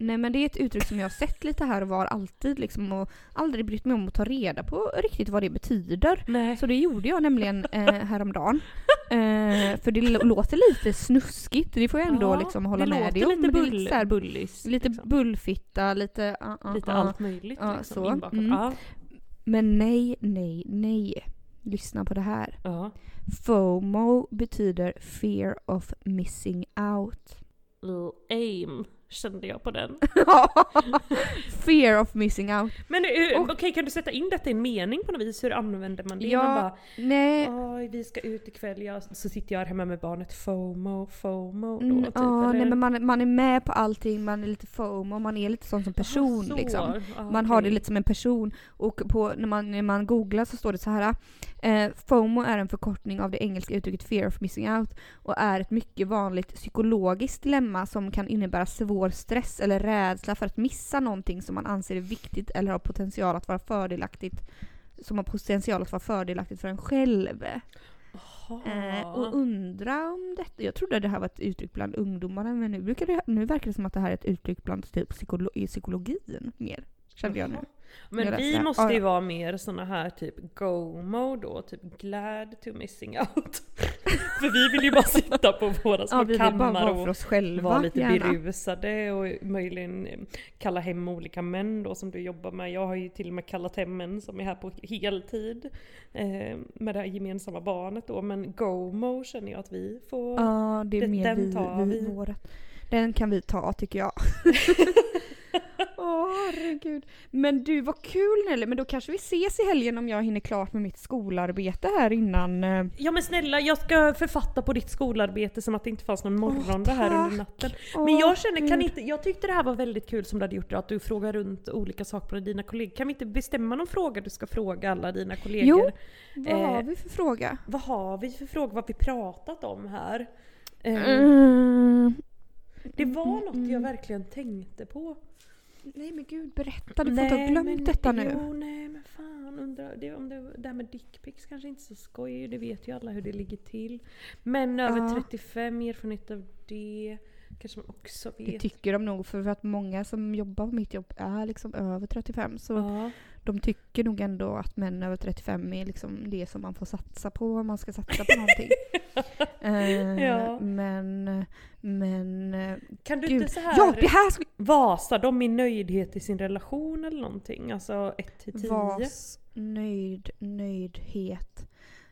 Nej men det är ett uttryck som jag har sett lite här och var alltid liksom och aldrig brytt mig om att ta reda på riktigt vad det betyder. Nej. Så det gjorde jag nämligen eh, häromdagen. Eh, för det låter lite snuskigt, det får jag ändå Ja, liksom hålla det med dig om. lite bull, lite, här, bullis. lite liksom. bullfitta, lite... Uh, uh, Lite uh. allt möjligt Ja, liksom, så. Mm. Men nej, nej, nej. Lyssna på det här. FOMO betyder fear of missing out. Lil aim kände jag på den. (laughs) fear of missing out. Men okej, kan du sätta in detta i en mening på något vis? Hur använder man det? Ja, Man bara, Nej, Oj, vi ska ut ikväll, ja. så sitter jag hemma med barnet. FOMO, FOMO då Mm, typ. eller? nej, men man, man är med på allting, man är lite FOMO, man är lite sån som person så. liksom. Ja, Man har det lite som en person och på, när, man, när man googlar så står det så här. Eh, FOMO är en förkortning av det engelska uttrycket fear of missing out och är ett mycket vanligt psykologiskt dilemma som kan innebära svår stress eller rädsla för att missa någonting som man anser är viktigt eller har potential att vara fördelaktigt som har potential att vara fördelaktigt för en själv. Eh, och undra om detta. Jag trodde det här var ett uttryck bland ungdomarna men nu, brukar det, nu verkar det som att det här är ett uttryck bland typ psykolo i psykologin mer. Kände jag nu. Men vi måste ju ja. vara mer såna här typ go-mo då, typ glad to missing out. (laughs) för vi vill ju bara sitta på våra små Ja, vi kammar och oss själva. vara lite gärna. berusade och möjligen eh, kalla hem olika män då som du jobbar med. Jag har ju till och med kallat hem män som är här på heltid eh, med det här gemensamma barnet då. Men go-mo känner jag att vi får. Ja, det är mer den vi, tar vi, vi. Den kan vi ta tycker jag. (laughs) (laughs) Åh herregud. Men du, vad kul Nelly. Men då kanske vi ses i helgen om jag hinner klart med mitt skolarbete här innan. eh, Ja men snälla, jag ska författa på ditt skolarbete som att det inte fanns någon morgondag här under natten. Men Åh, jag känner, kan inte, jag tyckte det här var väldigt kul som du hade gjort att du frågar runt olika saker på dina kollegor. Kan vi inte bestämma någon fråga du ska fråga alla dina kollegor? Jo. Vad Eh, har vi för fråga? Vad har vi för fråga? Vad har vi pratat om här? Eh, Mm. det var något jag mm. verkligen tänkte på. Nej men gud, berätta. Du får inte ha glömt men, detta nu. Jo, nej men fan. Undrar, det, om det, det här med dickpics kanske inte är så skoj. Det vet ju alla hur det ligger till. Men över Ja. 35, erfarenhet av det. Kanske man också Det vet. tycker de nog för att många som jobbar på mitt jobb är liksom över 35 så ja. de tycker nog ändå att män över 35 är liksom det som man får satsa på om man ska satsa på någonting. (laughs) Eh, Ja. Men, men... Kan du Gud. inte så här Ja, det här skulle... vasa dem i nöjdhet i sin relation eller någonting? Alltså 1 till 10? Vas, nöjd, nöjdhet,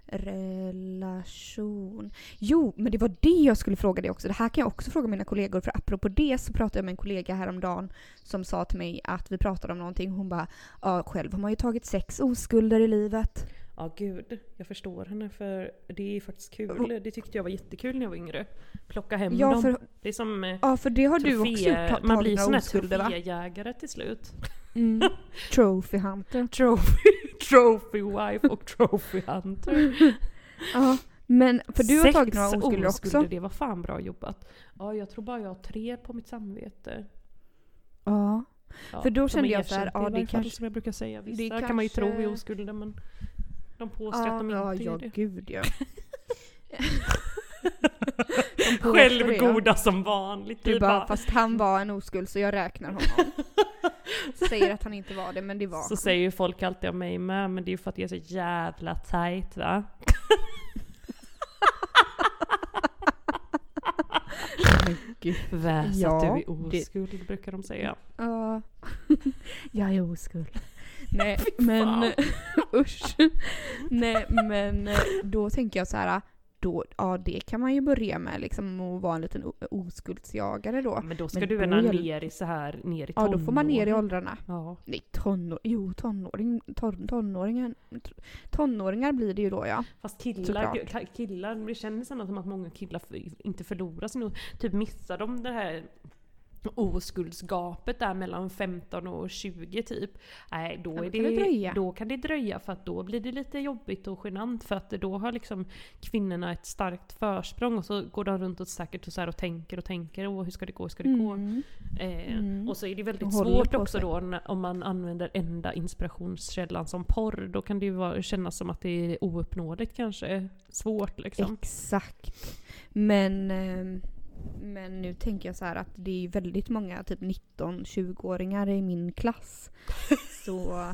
relation. Jo, men det var det jag skulle fråga dig också. Det här kan jag också fråga mina kollegor för apropå det så pratade jag med en kollega häromdagen som sa till mig att vi pratade om någonting. Hon bara ja, själv har man ju tagit sex oskulder i livet. Ja gud, jag förstår henne för det är faktiskt kul. Det tyckte jag var jättekul när jag var yngre. Plocka hem Ja, dem. för, Det är som eh, ja, för det har du också trofé- gjort. ta- Man blir sån här troféjägare till slut. Mm. (laughs) Trophy hunter. Trophy, trophy wife och trophy hunter. (laughs) Ja, men för du har Sex tagit några oskulder också. Det var fan bra jobbat. Ja, jag tror bara jag har tre på mitt samvete. Ja. Ja, För då de kände jag så här, erkända ja, det kanske- som jag brukar säga. Vissa det kan man ju tro är oskulder men de påstår att Ja, de ja, inte ja, är det. gud ja. De det, ja. Självgoda som vanligt. Du bara, fast han var en oskuld så jag räknar honom. (laughs) Säger att han inte var det, men det var Så han. säger ju folk alltid om mig med, men det är ju för att jag är så jävla tight va? Gud. Väs Ja, att du är det- oskuld brukar de säga. Ja. (laughs) jag är oskuld. Nej, (laughs) men usch. Nej, men då tänker jag så här. Då, ja, det kan man ju börja med liksom och vara en liten oskuldsjagare då. Men då ska Men du gärna ner i så här, ner i Ja, då får man ner i tonåren. åldrarna. Ja. Nej, tonår, jo tonåring, ton, tonåringar blir det ju då ja. Fast killar, Såklart. killar, det känns ändå som att många killar inte förlorar sin Typ missar de det här oskuldsgapet där mellan 15 och 20 typ. Nej, då, är det då kan det dröja för att då blir det lite jobbigt och genant för att då har liksom kvinnorna ett starkt försprång och så går de runt och säkert och, så här och tänker och tänker och hur ska det gå, hur ska det gå? Mm. Eh, Mm. Och så är det väldigt svårt också då när, om man använder enda inspirationskällan som porr. Då kan det ju vara, kännas som att det är ouppnåeligt kanske. Svårt liksom. Exakt. Men, ehm, men nu tänker jag så här att det är väldigt många typ 19-20-åringar i min klass. Så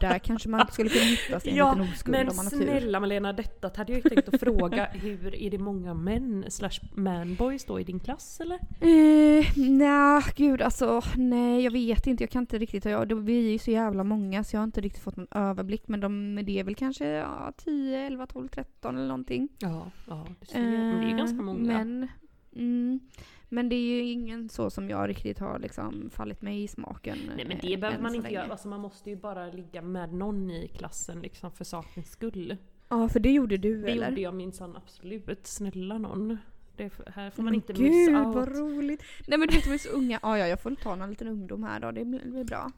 där kanske man skulle kunna hitta sig en Ja, liten oskuld Men om man har tur. snälla Malena, detta hade jag ju tänkt att fråga. Hur är det många män slash manboys då i din klass eller? Eh, nej, gud alltså nej jag vet inte. Jag kan inte riktigt. Jag, det, vi är ju så jävla många så jag har inte riktigt fått någon överblick. Men de, det är väl kanske ja, 10, 11, 12, 13 eller någonting. Ja, ja du ser. men det är ganska Eh, många. Men, mm, men det är ju ingen så som jag riktigt har liksom fallit mig i smaken. Nej men eh, det behöver än man inte länge. göra. Alltså, man måste ju bara ligga med någon i klassen liksom för sakens skull. Ja för det gjorde du Det eller? gjorde jag minsann absolut. Snälla någon. Det, här får man Men inte Gud miss vad out. roligt! Nej men du vet de är så unga. Ja ja jag får ta någon liten ungdom här då. Det det blir bra.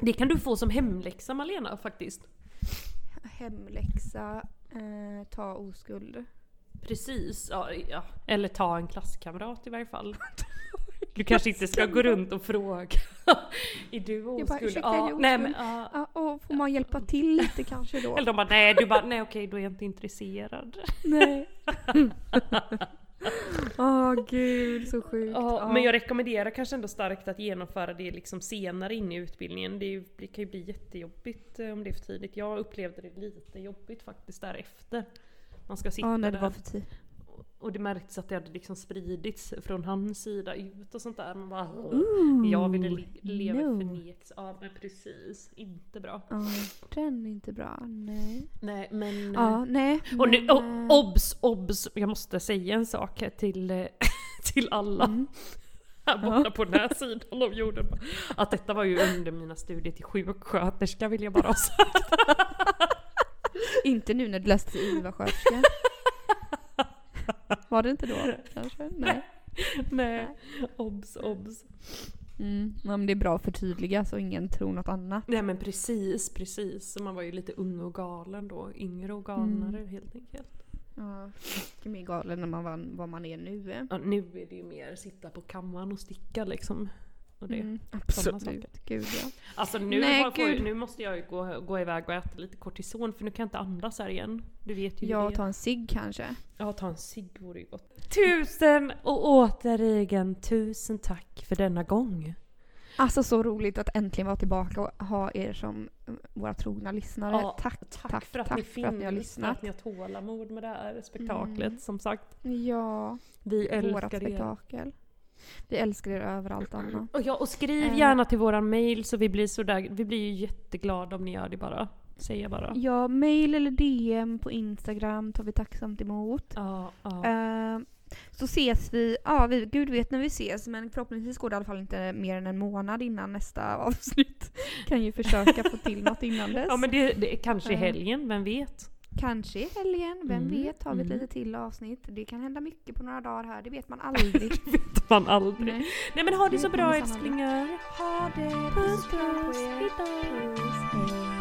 Det kan du få som hemläxa Malena faktiskt. Hemläxa, eh, ta oskuld. Precis, ja, ja. eller ta en klasskamrat i varje fall. (laughs) Du kanske inte ska gå runt och fråga. (laughs) är du bara, oskuld? "Ursäkta, är Ja, du nej oskuld?" men ja. Ja, och får man hjälpa till lite kanske då. (laughs) Eller de bara nej, du bara nej okej då är jag inte intresserad. Nej. Åh gud, så sjukt. Ja, Men jag rekommenderar kanske ändå starkt att genomföra det liksom senare in i utbildningen. Det, är ju, det kan ju bli jättejobbigt eh, om det är för tidigt. Jag upplevde det lite jobbigt faktiskt därefter. Man ska sitta Ja, när det var för tidigt. Och det märktes att det hade liksom spridits från hans sida ut och sånt där. Man bara, jag ville le- leva no. förneks. Ja men precis, inte bra. Ja, den är inte bra. Nej. Nej men... Ja, nej. Och nu, oh, eh, obs, obs! Jag måste säga en sak till, eh, (laughs) till alla. Mm. Här borta på den här sidan av jorden. Att detta var ju under mina studier till sjuksköterska vill jag bara ha sagt. (laughs) Inte nu när du läste till IVA-sköterska. Var det inte då kanske? Nej. Nej, obs, obs. Mm. Ja, men det är bra att förtydliga så ingen tror något annat. Nej men precis, precis. Så man var ju lite ung och galen då. Yngre och galnare helt enkelt. Ja, mycket mer galen än man var, vad man är nu. Ja, nu är det ju mer sitta på kammaren och sticka liksom. Och det. Mm, absolut. Gud ja. Alltså nu, Nej, gud. nu måste jag ju gå, gå iväg och äta lite kortison för nu kan jag inte andas här igen. Du vet ju Jag är. tar en cigg kanske. Ja, ta en cigg vore ju gott. Tusen och återigen tusen tack för denna gång. Alltså så roligt att äntligen vara tillbaka och ha er som eh, våra trogna lyssnare. Ja, tack, Tack, för att ni finns, för att ni har för lyssnat. att ni har tålamod med det här spektaklet. Mm. Som sagt, Ja, vi vårat älskar er. spektakel. Vi älskar er över allt annat. Och, ja, och skriv Eh. gärna till våran mail så vi blir sådär, vi blir ju jätteglada om ni gör det bara. Säger jag bara. Ja, mail eller DM på Instagram tar vi tacksamt emot. Ja, ja. Eh, så ses vi, ja vi, gud vet när vi ses men förhoppningsvis går det i alla fall inte mer än en månad innan nästa (laughs) avsnitt. Kan ju försöka få till något innan dess. ja men det, det är kanske i Eh. helgen, vem vet? Kanske i helgen, vem Mm, vet? Har vi ett mm. lite till avsnitt? Det kan hända mycket på några dagar här, det vet man (laughs) aldrig. vet man aldrig. Nej. Nej men ha det Det så bra älsklingar. Ha det! Puss, Puss, puss, puss, puss.